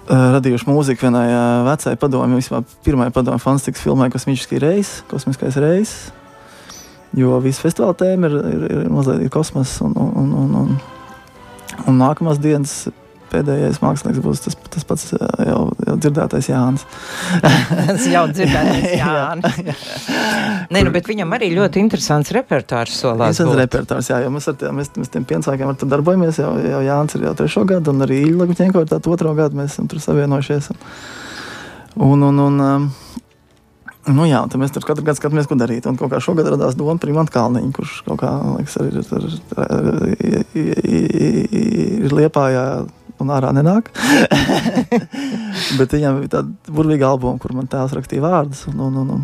S3: radījuši mūziku vienai uh, vecai padomju, vispār pirmajai padomju fantastikas filmai Kosmiskais reis, kosmiskais reis. Jo visa festivāla tēma ir, ir, ir mazliet ir kosmos un, un, un, un, un nākamās dienas pēdējais mākslinieks būs tas, tas pats jau, jau dzirdētais Jānis.
S2: tas jau dzirdētais Jānis. jā. Nē, nu, bet viņam arī ļoti interesants repertuārs solās.
S3: Tas ir repertuārs, jā, jo mēs ar tiem, mēs, mēs tiem piensākiem ar darbojamies, jau, jau Jānis ir jau trešo gadu, un arī Ilga Guņenko ir tātad otro gadu, mēs esam tur savienojušies. Un, un, un, um, Nu jā, tad mēs tur katru gadu skatāmies, ko darīt. Un kaut kā šogad radās doma par Imants Kalniņu, kurš kaut kā, liekas, arī ir, ir, ir, ir liepājā un ārā nenāk. Bet viņam bija tāda burvīga albuma, kur man tēvs rakstīja vārdus. Un, un, un,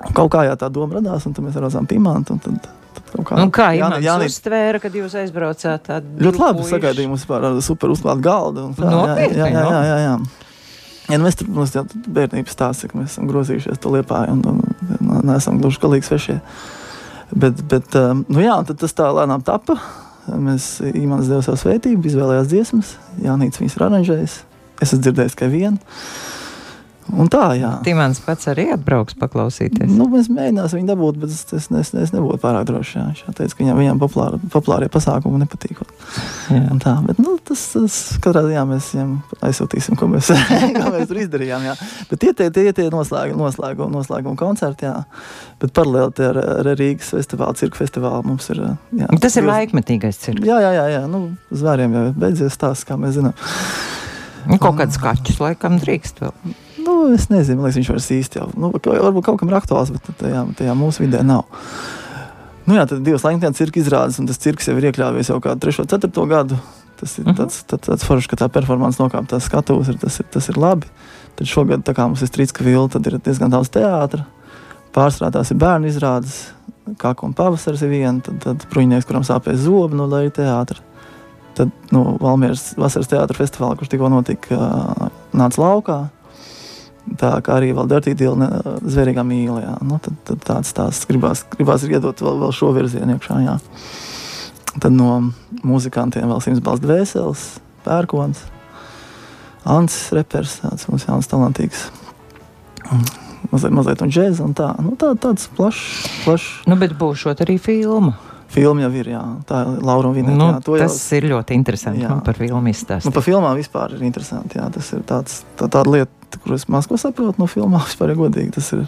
S3: un kaut kā jā, tā doma radās, un tad mēs redzam pimantu. Tad,
S2: tad kā, un kā Jānis jā, uztvēra, kad jūs aizbraucāt?
S3: Ļoti labi sagaidīja mums par super uzklātu galdu. Un, tā,
S2: Nopietni,
S3: jā, jā, jā, jā, jā. Ja, nu mēs tur mums jau bērnības stāstā, ka mēs esam grozījušies to liepā un, un, un neesam gluži galīgi svešie. Bet, bet um, nu jā, tas tā lēnām tapa. Mēs īstenībā devām savu svētību, izvēlējās dziesmas, Jānis viņas ir aranžējis. Es esmu dzirdējis tikai vienu. Un tā, jā.
S2: Timāns pats arī atbrauks paklausīties.
S3: Nu, mēs mēģināsim viņu dabūt, bet es, es, es, es nebūtu pārāk drošs. Jā. Viņš teica, ka viņam, viņam populāri, populārie pasākumi nepatīk. Tā, bet nu, tas, tas katrā ziņā mēs viņam aizsūtīsim, ko mēs, ko mēs tur izdarījām. Jā. Bet tie tie, tie, tie noslēgumi, noslēgumi, noslēgumi koncerti, jā. Bet paralēli ar, ar Rīgas festivālu, cirku festivālu mums ir. Jā,
S2: tas ir laikmetīgais cirks.
S3: Jā, jā, jā. jā. Nu, zvēriem jau beidzies stāsts, kā mēs zinām.
S2: Nu, kaut kāds kaķis laikam drīkst vēl.
S3: Nu, es nezinu, liekas, viņš vairs īsti jau, nu, varbūt kaut kam ir aktuāls, bet tajā, tajā mūsu vidē nav. Nu, jā, tad divas laikmetienas cirka izrādes, un tas cirks jau ir iekļāvies jau kādu 3, 4 gadu. Tas ir uh mhm. -huh. tāds, tāds, tāds foršs, ka tā performance nokāpa tās skatuves, ir, tas, ir, tas ir labi. Tad šogad, kā mums ir strīdska vilna, tad ir diezgan daudz teātra. Pārsvarā tās ir bērnu izrādes, kā un pavasaris ir viena, tad, tad bruņinieks, kuram sāpēs zobi no leju teātra. Tad nu, Valmieras vasaras teātra festivālā, kurš tikko notika, nāca laukā tā kā arī vēl Dirty Deal zvērīgā mīlē. Nu, tad, tad tāds tās gribās, gribās iedot vēl, vēl šo virzienu iekšā. Jā. Tad no muzikantiem vēl simts balss dvēseles, pērkons, Ansis repers, tāds mums jauns talantīgs. Mazliet, mazliet un džēza un tā. Nu, tā tāds plašs. Plaš.
S2: Nu, bet būšot arī filma.
S3: Filma jau ir, jā. Tā ir Laura Vineta.
S2: Nu, jā, tas jau... ir ļoti interesanti. Man par filmu izstāstīt.
S3: Nu, par filmām vispār ir interesanti. Jā. Tas ir tāds, tā, tāda lieta, kur es maz ko saprotu no filmām, vispār godīgi. Tas ir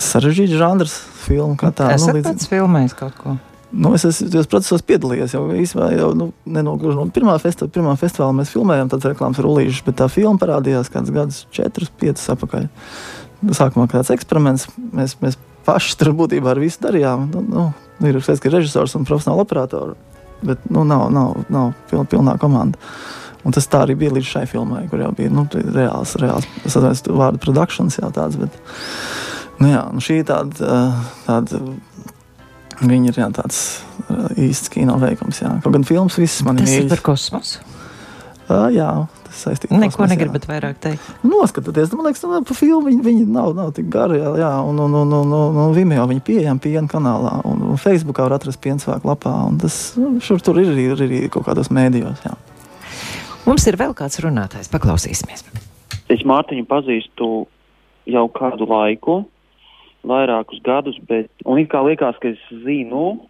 S3: sarežģīts žanrs, filma kā tāda.
S2: Es nu, līdz... pats filmēju kaut ko.
S3: Nu, es esmu tajos procesos piedalījies jau īstenībā, jau nu, nenogluži no pirmā, festi pirmā festivāla mēs filmējām tādas reklāmas rullīšas, bet tā filma parādījās kādus gadus, 4, 5 atpakaļ. Sākumā kā tāds eksperiments, mēs, mēs paši tur būtībā ar visu darījām. Nu, nu, ir skaidrs, ka ir režisors un profesionāli operatori, bet nu, nav, nav, nav piln, pilnā komanda. Un tas tā arī bija līdz šai filmai, kur jau bija nu, reāls, reāls es atceros, vārdu produkcijas jau tāds. Bet, nu, jā, nu, šī ir tāda, tāda viņa ir jā, tāds īsts kino veikums. Jā. Kaut gan filmas visas man
S2: ir mīļas. Tas ir par kosmosu.
S3: Uh, jā, tas saistīts ar
S2: Neko negribat vairāk teikt.
S3: Noskatieties, man liekas, nu, pa filmu viņi, viņi nav, nav tik gari, jā, jā un, un, un, un, un, un Vimeo viņi pieejami piena kanālā, un, un Facebookā var atrast piensvāku lapā, un tas nu, šur tur ir arī, ir arī kaut kādos mēdījos, jā.
S2: Mums ir vēl kāds runātājs, paklausīsimies.
S8: Es Mārtiņu pazīstu jau kādu laiku, vairākus gadus, bet kā liekas, ka es zinu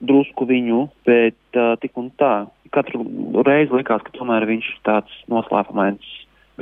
S8: drusku viņu, bet uh, tik un tā. Katru reizi likās, ka tomēr viņš ir tāds noslēpumains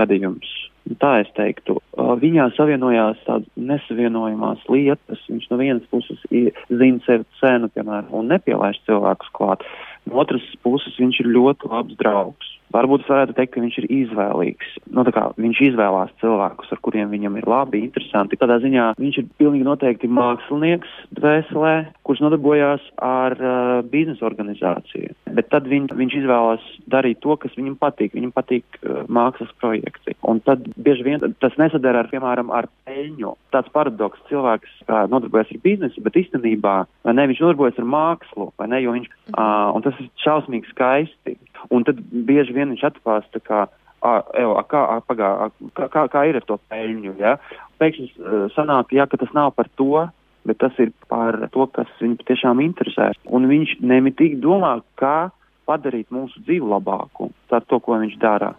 S8: gadījums. Tā es teiktu, uh, viņā savienojās tādas nesavienojamās lietas. Viņš no vienas puses zina sevi cenu, piemēram, un nepielaiž cilvēkus klāt. No otras puses, viņš ir ļoti labs draugs Varbūt varētu teikt, ka viņš ir izvēlīgs. Nu, kā, viņš izvēlās cilvēkus, ar kuriem viņam ir labi, interesanti. Tādā ziņā viņš ir pilnīgi noteikti mākslinieks dvēselē, kurš nodarbojās ar uh, biznesa organizāciju. Bet tad viņ, viņš izvēlās darīt to, kas viņam patīk. Viņam patīk uh, mākslas projekti. Un tad bieži vien tas nesadara ar, piemēram, ar peļņu. Tāds paradoks cilvēks kā, nodarbojas ar biznesu, bet īstenībā ne, viņš nodarbojas ar mākslu, ne, jo viņš, uh, un tas ir šausmīgi skaisti. Un tad bieži vien viņš atklāsta, ka a, ev, a, kā, a, pagā, a, kā, kā, kā ir ar to peļņu. Ja? Pēkšņi uh, sanāk, ja, ka tas nav par to, bet tas ir par to, kas viņu tiešām interesē. Un viņš nemitīgi domā, kā padarīt mūsu dzīvi labāku ar to, ko viņš dara.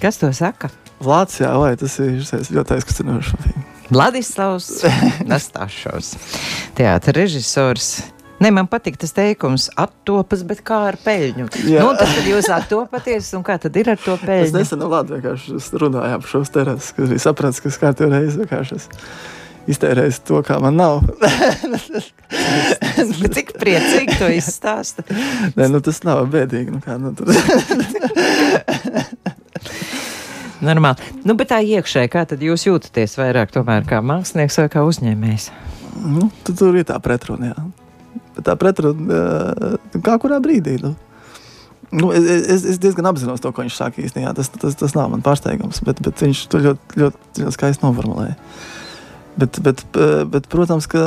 S2: Kas to saka?
S3: Vācijā, vai tas ir ļoti aizkustinoši.
S2: Vladislavs Nastāšovs, teātris režisors. Ne, man patīk tas teikums, attopas, bet kā ar peļņu. Jā. Nu, tad, kad jūs attopaties, un kā tad ir ar to peļņu?
S3: Es nesen Latvijā vienkārši runāju par šos terases, kas bija saprats, ka kārtībā reizi vienkārši iztērējis to, kā man nav.
S2: Cik priecīgi to izstāsta?
S3: Nē, nu tas nav bēdīgi. Nu kā, nu,
S2: Normāli. Nu, bet tā iekšēji, kā tad jūs jūtaties vairāk tomēr kā mākslinieks vai kā uzņēmējs?
S3: Nu, tur ir tā pretruna, jā tā pretruna kā kurā brīdī. Nu. Nu, es, es diezgan apzinos to, ko viņš saka īstenībā. Tas, tas, tas nav man pārsteigums, bet, bet viņš to ļoti, ļoti, ļoti skaisti noformulēja. Bet, bet, bet, protams, ka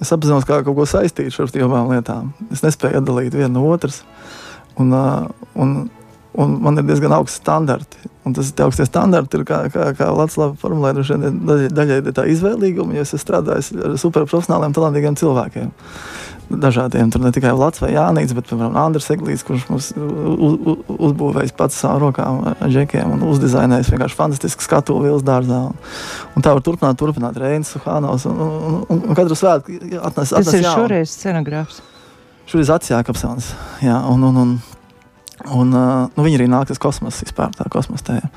S3: es apzinos, kā kaut ko saistīt ar šīm abām lietām. Es nespēju atdalīt vienu no otras. Un, un, un man ir diezgan augsts standarti. Un tas augstie standarti ir, kā, kā, kā Latvijas formulē, daļai, daļai tā izvēlīguma, jo es esmu ar superprofesionāliem, talantīgiem cilvēkiem. Dažādiem tur ne tikai Latvijas Jānis, bet piemēram Andris Eglīts, kurš mums uz, uzbūvējis pats savām rokām, džekiem un uzdizainējis vienkārši fantastisku skatu Vils dārzā. Un, un tā var turpināt, turpināt Reinas, Hānos un, un, un, un katru svētku atnes, atnes
S2: Tas ir jaunu. šoreiz scenogrāfs.
S3: Šoreiz atsjākapsons, jā, un, un, un Un, nu, viņi arī nāk uz kosmosa vispār, tā kosmosa tēma.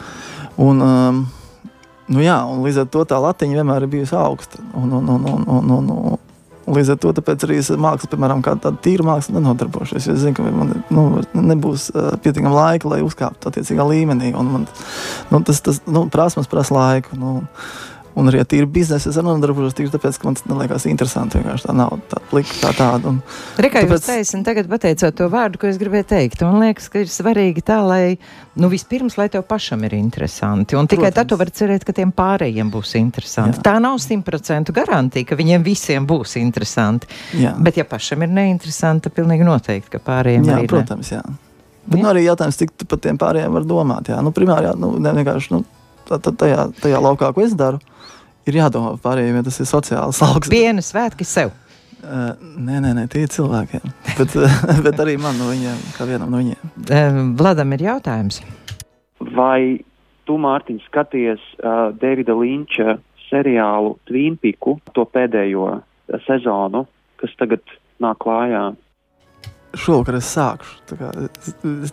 S3: Un, um, nu, jā, un līdz ar to tā latiņa vienmēr ir bijusi augsta. Un, un, un, un, un, un, Un līdz ar to arī es mākslu, piemēram, tādu tīru mākslu nenodarbošos. Es zinu, ka man nu, nebūs uh, pietiekami laika, lai uzkāptu attiecīgā līmenī. Man, nu, tas tas nu, prasmas prasa laiku. Nu, Un arī tīri biznesa es nodarbojos tieši tāpēc, ka man tas liekas interesanti. Vienkārši tā nav tā plika, tā tāda.
S2: Rekai, tāpēc... jūs taisnāt, tagad pateicot to vārdu, ko es gribēju teikt. Man liekas, ka ir svarīgi tā, lai, nu, vispirms, lai tev pašam ir interesanti. Un tikai Protams. tad tu vari cerēt, ka tiem pārējiem būs interesanti. Jā. Tā nav simtprocentu garantija, ka viņiem visiem būs interesanti. Jā. Bet, ja pašam ir neinteresanti, tad pilnīgi noteikti, ka pārējiem
S3: jā,
S2: arī.
S3: Protams, jā. Bet jā. Nu, arī jautājums, cik tu par tiem pārējiem var domāt. Jā, nu, primāri, jā, nu, ne, vienkārši nu, tā, tā, tajā, tajā laukā, ko es daru ir jādomā par pārējiem, ja tas ir sociāls augsts.
S2: Piena svētki sev.
S3: Uh, nē, nē, nē, tie ir cilvēkiem. bet, bet arī man no viņiem, kā vienam no viņiem.
S2: Uh, Vladam ir jautājums.
S8: Vai tu, Mārtiņ, skaties uh, Davida Linča seriālu Twin Peaku, to pēdējo sezonu, kas tagad nāk klājā?
S3: Šovakar es sākšu. Kā,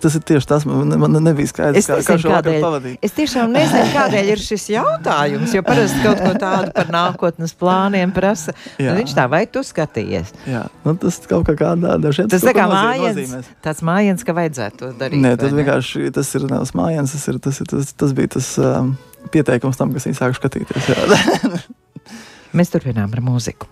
S3: tas ir tieši tas, man, man nebija skaidrs,
S2: kā, kā šovakar pavadīt. Es tiešām nezinu, kādēļ ir šis jautājums, jo parasti kaut ko tādu par nākotnes plāniem prasa. Nu, viņš tā, vai tu skatījies?
S3: Jā, nu, tas kaut kā kādā dažiem.
S2: Tas tā kā mājiens, tāds mājiens, ka vajadzētu to darīt.
S3: Nē, tas vienkārši, tas ir nevis mājiens, tas, ir, tas, ir, tas, tas bija tas um, pieteikums tam, kas viņi sāk skatīties.
S2: Mēs turpinām ar mūziku.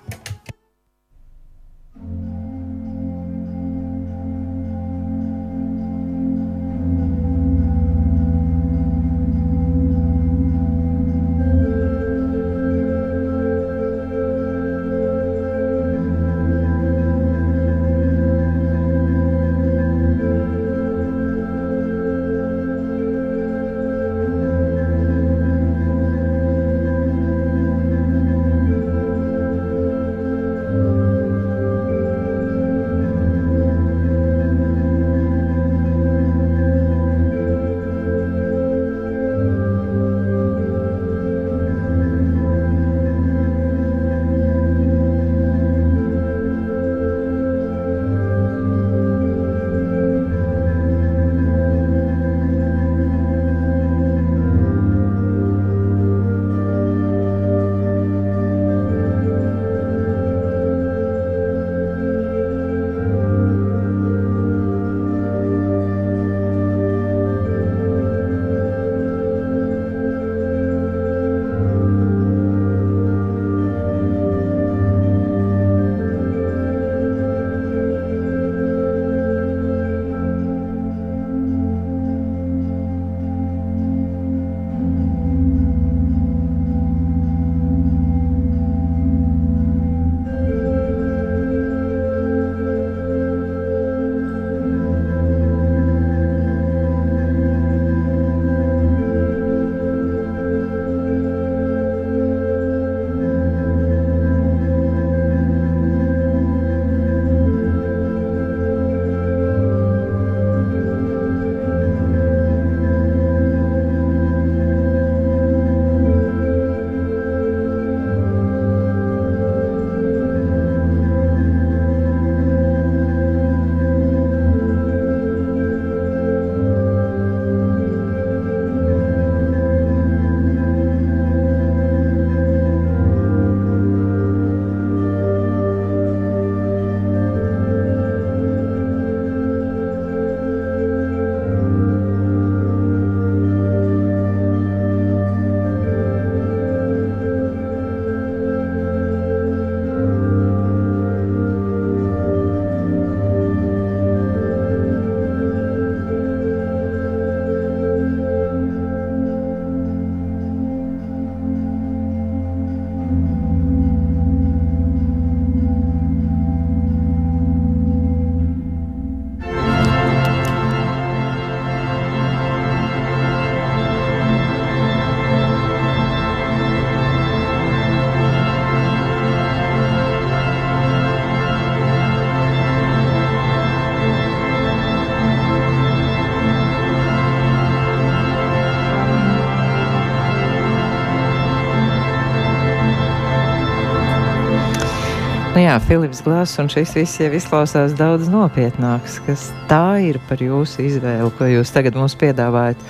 S2: Jā, Filips Glāzs, un šis viss jau izklausās daudz nopietnāks. Kas tā ir par jūsu izvēli, ko jūs tagad mums piedāvājat?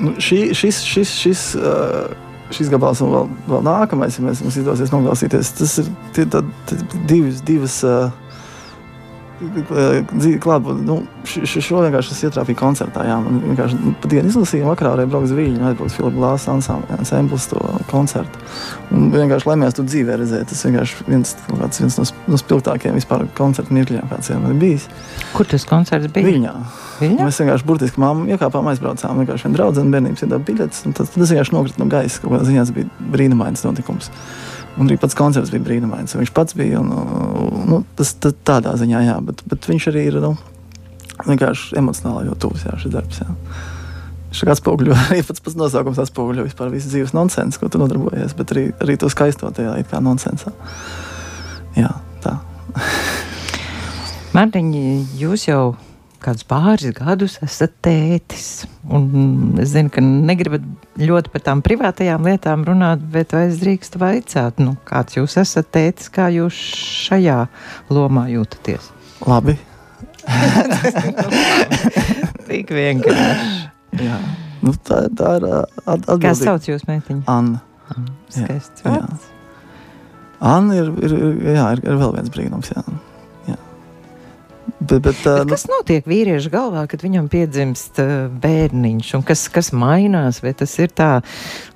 S3: Nu, šī, šis, šis, šis, uh, šis gabals un vēl, vēl nākamais, ja mēs, mums izdosies noklausīties, tas ir tie, tā, divas, divas uh, dzīvi klātbūtne. Nu, šo vienkārši es ietrāpīju koncertā. Jā, man vienkārši pat dienu izlasīju, vakarā arī braucu uz Viņu, aizbraucu Filipa Glāsa ansamblis to koncertu. Un vienkārši laimējās to dzīvē redzēt. Tas vienkārši viens, kāds, viens no, no spilgtākajiem vispār koncertu mirkļiem, kāds ir bijis.
S2: Kur tas koncerts bija?
S3: Viņā. Viņā? Mēs vienkārši burtiski māmu iekāpām, aizbraucām. Vienkārši viena draudzene bērnības iedāvā biļetes. Tas, tas vienkārši nokrita no gaisa. Kaut kādā ziņā tas bija brīnumains notikums. Un arī pats koncerts bija brīnumains. Viņš pats bija. Un, nu, tas, tas tādā ziņā, jā, bet, bet viņš arī ir nu, vienkārši emocionāli jau tuvs jā, šis darbs. Jā. Viņš atspoguļo arī pats, pats nosaukums, atspoguļo vispār visu dzīves nonsensu, ko tu nodarbojies, bet arī, arī to skaisto tajā kā nonsensā. Jā, tā.
S2: Mārtiņ, jūs jau kādus pāris gadus esat tētis. Un es zinu, ka negribat ļoti par tām privātajām lietām runāt, bet vai es drīkstu vaicāt, nu, kāds jūs esat tētis, kā jūs šajā lomā jūtaties?
S3: Labi.
S2: Tik vienkārši.
S3: Jā. Nu, tā, tā ir atbildīga.
S2: Kā sauc jūs meitiņu?
S3: Anna.
S2: Skaists vārds.
S3: Anna ir, ir, jā, ir, ir vēl viens brīnums. Jā.
S2: Bet, bet, bet kas notiek vīrieša galvā, kad viņam piedzimst bērniņš? Kas, kas mainās? Vai tas ir tā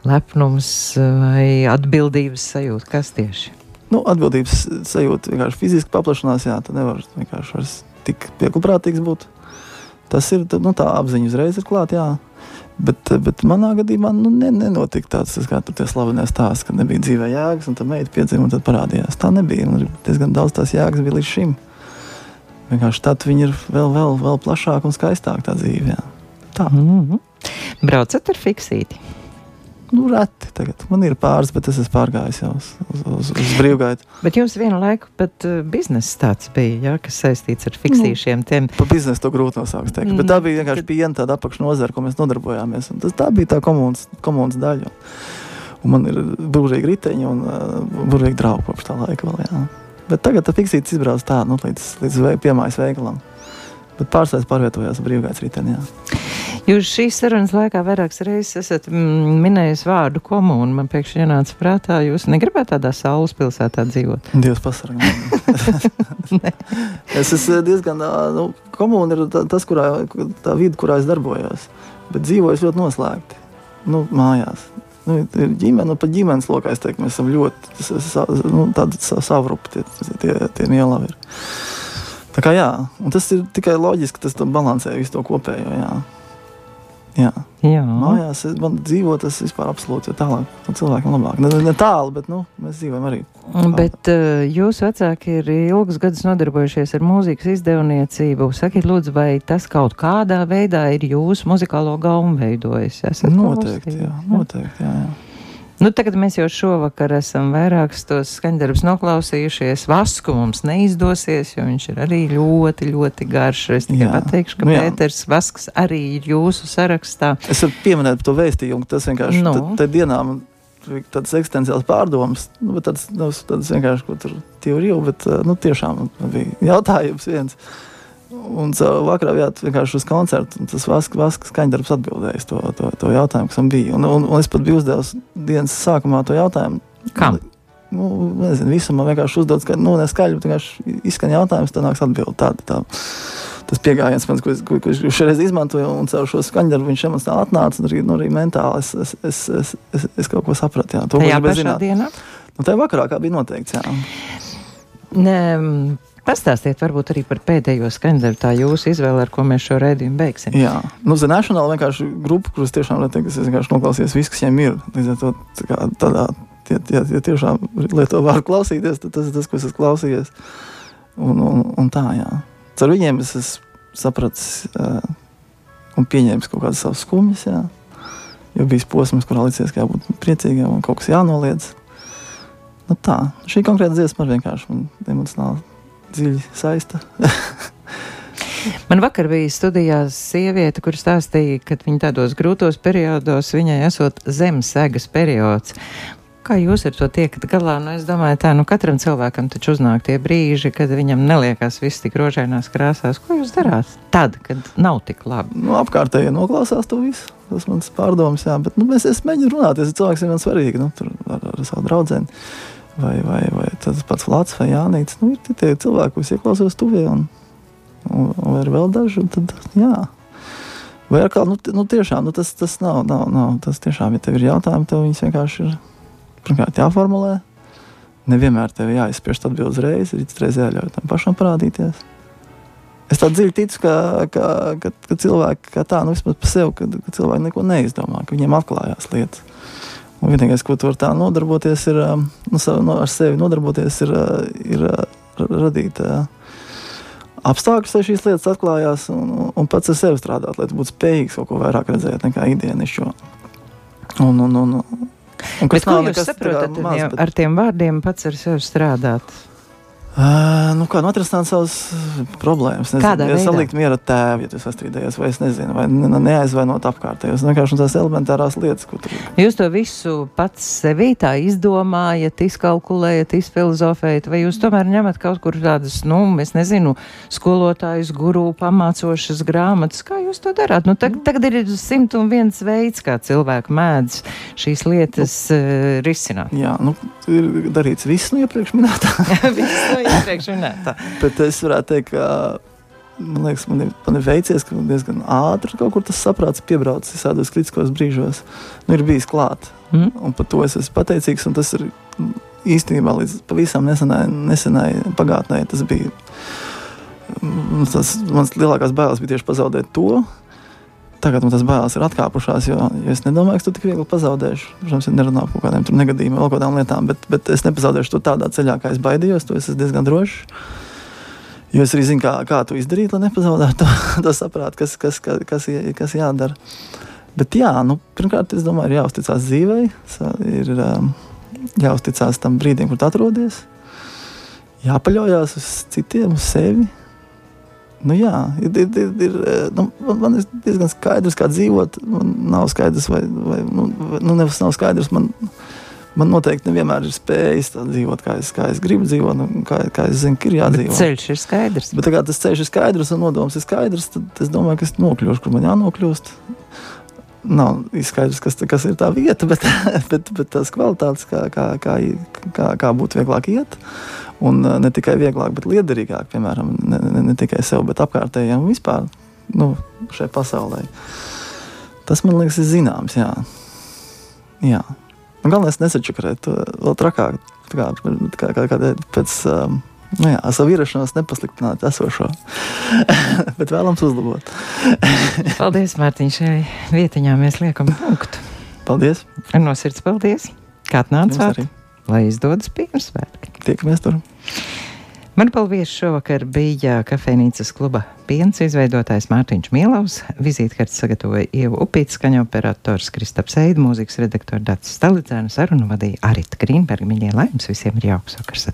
S2: lepnums vai atbildības sajūta? Kas tieši?
S3: Nu, atbildības sajūta vienkārši fiziski paplašinās. Jā, tu nevari vienkārši vairs tik pieklāprātīgs būt. Tas ir nu, tā apziņa uzreiz ir klāta. Bet, bet manā gadījumā nu, ne, nenotika tāds, tas, kā tur slavenie stāsti, ka nebija dzīvē jēgas, un tā meita piedzima un tad parādījās. Tā nebija. Un diezgan daudz tās jēgas bija līdz šim. Vienkārši tad viņi ir vēl, vēl, vēl plašāka un skaistāka tā dzīve. Jā. Tā.
S2: Mm -hmm. Braucat ar fiksīti.
S3: Nu, reti tagad. Man ir pāris, bet es esmu pārgājis jau uz, uz, uz, uz brīvgaitu.
S2: Bet jums vienu laiku pat uh, biznesa tāds bija, ja, kas saistīts ar fiksīšiem. Nu, tiem.
S3: Pa biznesu to grūti nosaukt. Teikt. Mm. Bet tā bija vienkārši piena tāda apakšnozara, ko mēs nodarbojāmies. Un tas tā bija tā komunas, komunas daļa. Un man ir burvīgi riteņi un uh, burvīgi draugi kopš tā laika vēl. Jā. Bet tagad tā fiksīts izbrauc tā, nu, līdz, līdz vei, piemājas veikalam. Bet pārstāvis pārvietojās brīvgaitas ritenī.
S2: Jūs šīs sarunas laikā vairākas reizes esat mm, minējis vārdu komunu. Man pēkšņi ienāca prātā, jūs negribētu tādā saules pilsētā dzīvot.
S3: Dievs pasargā. es esmu diezgan, nu, komuna ir tas, kurā, tā vide, kurā es darbojos. Bet dzīvoju ļoti noslēgti, nu, mājās nu, ir ģimene, nu, pat ģimenes lokā es teiktu, mēs esam ļoti nu, tādi savrupi, tie, tie, tie nielavi ir. Tā kā jā, un tas ir tikai loģiski, tas balansē visu to kopējo, jā. Jā.
S2: Jā.
S3: Mājās man dzīvo tas vispār absolūti tālāk. No cilvēkiem labāk. Ne, ne tālu, bet nu, mēs dzīvojam arī.
S2: Tālāk. Bet uh, jūsu vecāki ir ilgus gadus nodarbojušies ar mūzikas izdevniecību. Sakiet, lūdzu, vai tas kaut kādā veidā ir jūsu muzikālo gaumu veidojis?
S3: Esat noteikti, jā, noteikti, jā. jā.
S2: Nu, tagad mēs jau šovakar esam vairākus tos skaņdarbus noklausījušies. Vasku mums neizdosies, jo viņš ir arī ļoti, ļoti garš. Es tikai jā. pateikšu, ka nu, Pēters Vasks arī ir jūsu sarakstā.
S3: Es varu pieminēt to vēstījumu, tas vienkārši nu. tā dienā man tādas eksistenciālas pārdomas, nu, bet tādas, nu, tādas vienkārši, ko tur teoriju, bet nu, tiešām bija jautājums viens. Un vakarā bijāt vienkārši uz koncertu, un tas vasks, vasks skaņdarbs atbildēja to, to, to jautājumu, kas man bija. Un, un, un es pat biju uzdevis dienas sākumā to jautājumu.
S2: Kam?
S3: Nu, nezinu, visam man vienkārši uzdod, ka, nu, neskaļi, bet vienkārši izskan jautājums, tad nāks atbildi tāda. Tā. Tas pieejams, ko, ko, ko es šoreiz izmantoju, un caur šo skaņdarbu viņš emocionāli atnāca, un arī, nu, arī mentāli es, es, es, es, es, es kaut ko sapratu. Jā,
S2: to, tajā pašā dienā?
S3: Nu, tajā vakarā, kā bija noteikts, jā.
S2: Ne, Pastāstiet varbūt arī par pēdējo skaņdarbu, tā jūsu izvēle, ar ko mēs šo rēdījumu beigsim.
S3: Jā, nu, The National vienkārši grupa, kuras tiešām, lai teikt, es vienkārši noklausījos visu, kas viņiem ir. Līdz ar to tā tādā, ja, ja, ja tiešām lieto vārdu klausīties, tad tas ir tas, ko es esmu klausījies. Un, un, un tā, jā. Ar viņiem es esmu sapratis uh, un pieņēmis kaut kādas savas skumjas, jā. Jo bija posms, kurā licies, ka jābūt priecīgiem un kaut kas jānoliedz. Nu tā, šī konkrēta dziesma vienkārši man emocionāli dziļi saista.
S2: Man vakar bija studijā sieviete, kur stāstīja, ka viņa tādos grūtos periodos viņai esot zemesēgas periods. kā jūs ar to tiekat galā? Nu, es domāju, tā, nu katram cilvēkam taču uznāk tie brīži, kad viņam neliekās viss tik rožainās krāsās. Ko jūs darāt tad, kad nav tik labi?
S3: Nu, apkārtējie noklausās to visu. Tas mans pārdoms, jā, bet nu, es, es mēģinu runāt, es cilvēks ir man svarīgi, nu, tur ar, ar savu draudzeni. Vai, vai, vai tas pats Lats vai Jānīts. Nu, ir tie cilvēki, kas ieklausās tuvie un, un, un ir vēl daži, tad, jā. Vai atkal, nu, nu tiešām, nu, tas, tas nav, nav, nav, tas tiešām, ja tev ir jautājumi, tev viņus vienkārši ir, pirmkārt, jāformulē. Nevienmēr tev jāizspiež atbild uzreiz, ir reizē jāļauj tam pašam parādīties. Es tā dziļi ticu, ka, ka, ka, ka cilvēki kā tā, nu vismaz par sevi, ka, ka cilvēki neko neizdomā, ka viņiem atklājās lietas. Un vienīgais, ko tu vari tā nodarboties, ir nu, savu, no, ar sevi nodarboties, ir, ir radīt apstākļus, lai šīs lietas atklājās, un, un pats ar sevi strādāt, lai tu būtu spējīgs kaut ko vairāk redzēt nekā ikdienišķo. Un, un, un,
S2: un, kas nav nekas saprotat, maz, bet... ar tiem vārdiem pats ar sevi strādāt?
S3: Uh, nu, kā nu, atrisināt savas problēmas. Nezinu,
S2: Kādā
S3: ja
S2: veidā?
S3: salikt miera tēvu, ja tu sastrīdējies, vai es nezinu, vai ne, neaizvainot apkārtējos. Vienkārši tās elementārās lietas, ko tu.
S2: Jūs to visu pats sevī tā izdomājat, izkalkulējat, izfilozofējat, vai jūs tomēr ņemat kaut kur tādas, nu, es nezinu, skolotājus, guru pamācošas grāmatas. Kā jūs to darāt? Nu, tag, tagad ir simt un viens veids, kā cilvēki mēdz šīs lietas nu, uh, risināt.
S3: Jā, nu, ir darīts viss no iepriekš minētā.
S2: iepriekš minētā.
S3: Bet es varētu teikt, ka man liekas, man ir, man ir veicies, ka diezgan ātri kaut kur tas saprāts piebraucis visādos kritiskos brīžos. Nu, ir bijis klāt. Mm. Un par to es esmu pateicīgs. Tas ir īstenībā līdz pavisam nesenai, nesenai pagātnē. Tas bija tas, mans lielākās bailes bija tieši pazaudēt to. Tagad man tas bailes ir atkāpušās, jo, jo es nedomāju, ka tu tik viegli pazaudēšu. Protams, ja nerunā par kaut kādiem negadījumiem, vēl kādām lietām, bet, bet es nepazaudēšu to tādā ceļā, kā es baidījos. To es esmu diezgan drošs. Jo es arī zinu, kā, kā to izdarīt, lai nepazaudētu to, to saprātu, kas, kas, kas, kas, kas jādara. Bet jā, nu, pirmkārt, es domāju, ir jāuzticas dzīvei, ir um, jāuzticas tam brīdim, kur atrodies, jāpaļaujas uz citiem, uz sevi Nu, jā, ir, ir, ir, nu, man, man ir diezgan skaidrs, kā dzīvot. Man nav skaidrs, vai, vai nu, nu, nevis nav skaidrs. Man, man noteikti nevienmēr ir spējis dzīvot, kā es, kā es gribu dzīvot, nu, kā, kā es zinu, ka ir jādzīvot.
S2: Bet ceļš ir skaidrs.
S3: Bet, kā tas ceļš ir skaidrs un nodoms ir skaidrs, tad es domāju, ka es nokļūšu, kur man jānokļūst. Nav skaidrs, kas, kas ir tā vieta, bet, bet, bet tās kvalitātes, kā, kā, kā, kā, kā būtu vieglāk iet. Un uh, ne tikai vieglāk, bet liederīgāk, piemēram, ne, ne, ne tikai sev, bet apkārtējiem un vispār nu, šai pasaulē. Tas man liekas, ir zināms. Jā. Jā. Galvenais nesačakarēt vēl trakāk, kā, kā, kā, kā pēc um, nu jā, savu ierašanos nepasliktināt esošo, bet vēlams uzlabot.
S2: paldies, Mārtiņ, šai vietiņā mēs liekam punktu.
S3: Paldies!
S2: No sirds paldies! Kā atnācāt? lai izdodas Pirmsvētki.
S3: Tiekamies tur!
S2: Man paldies šovakar bija kafejnīcas kluba piens izveidotājs Mārtiņš Mielovs, vizītkartes sagatavoja Ieva Upīts, skaņa operators Kristaps Eid, mūzikas redaktora Dats Stalidzēna, sarunu vadīja Arita Grīnberga. Viņai laimes visiem ir jauks vakars.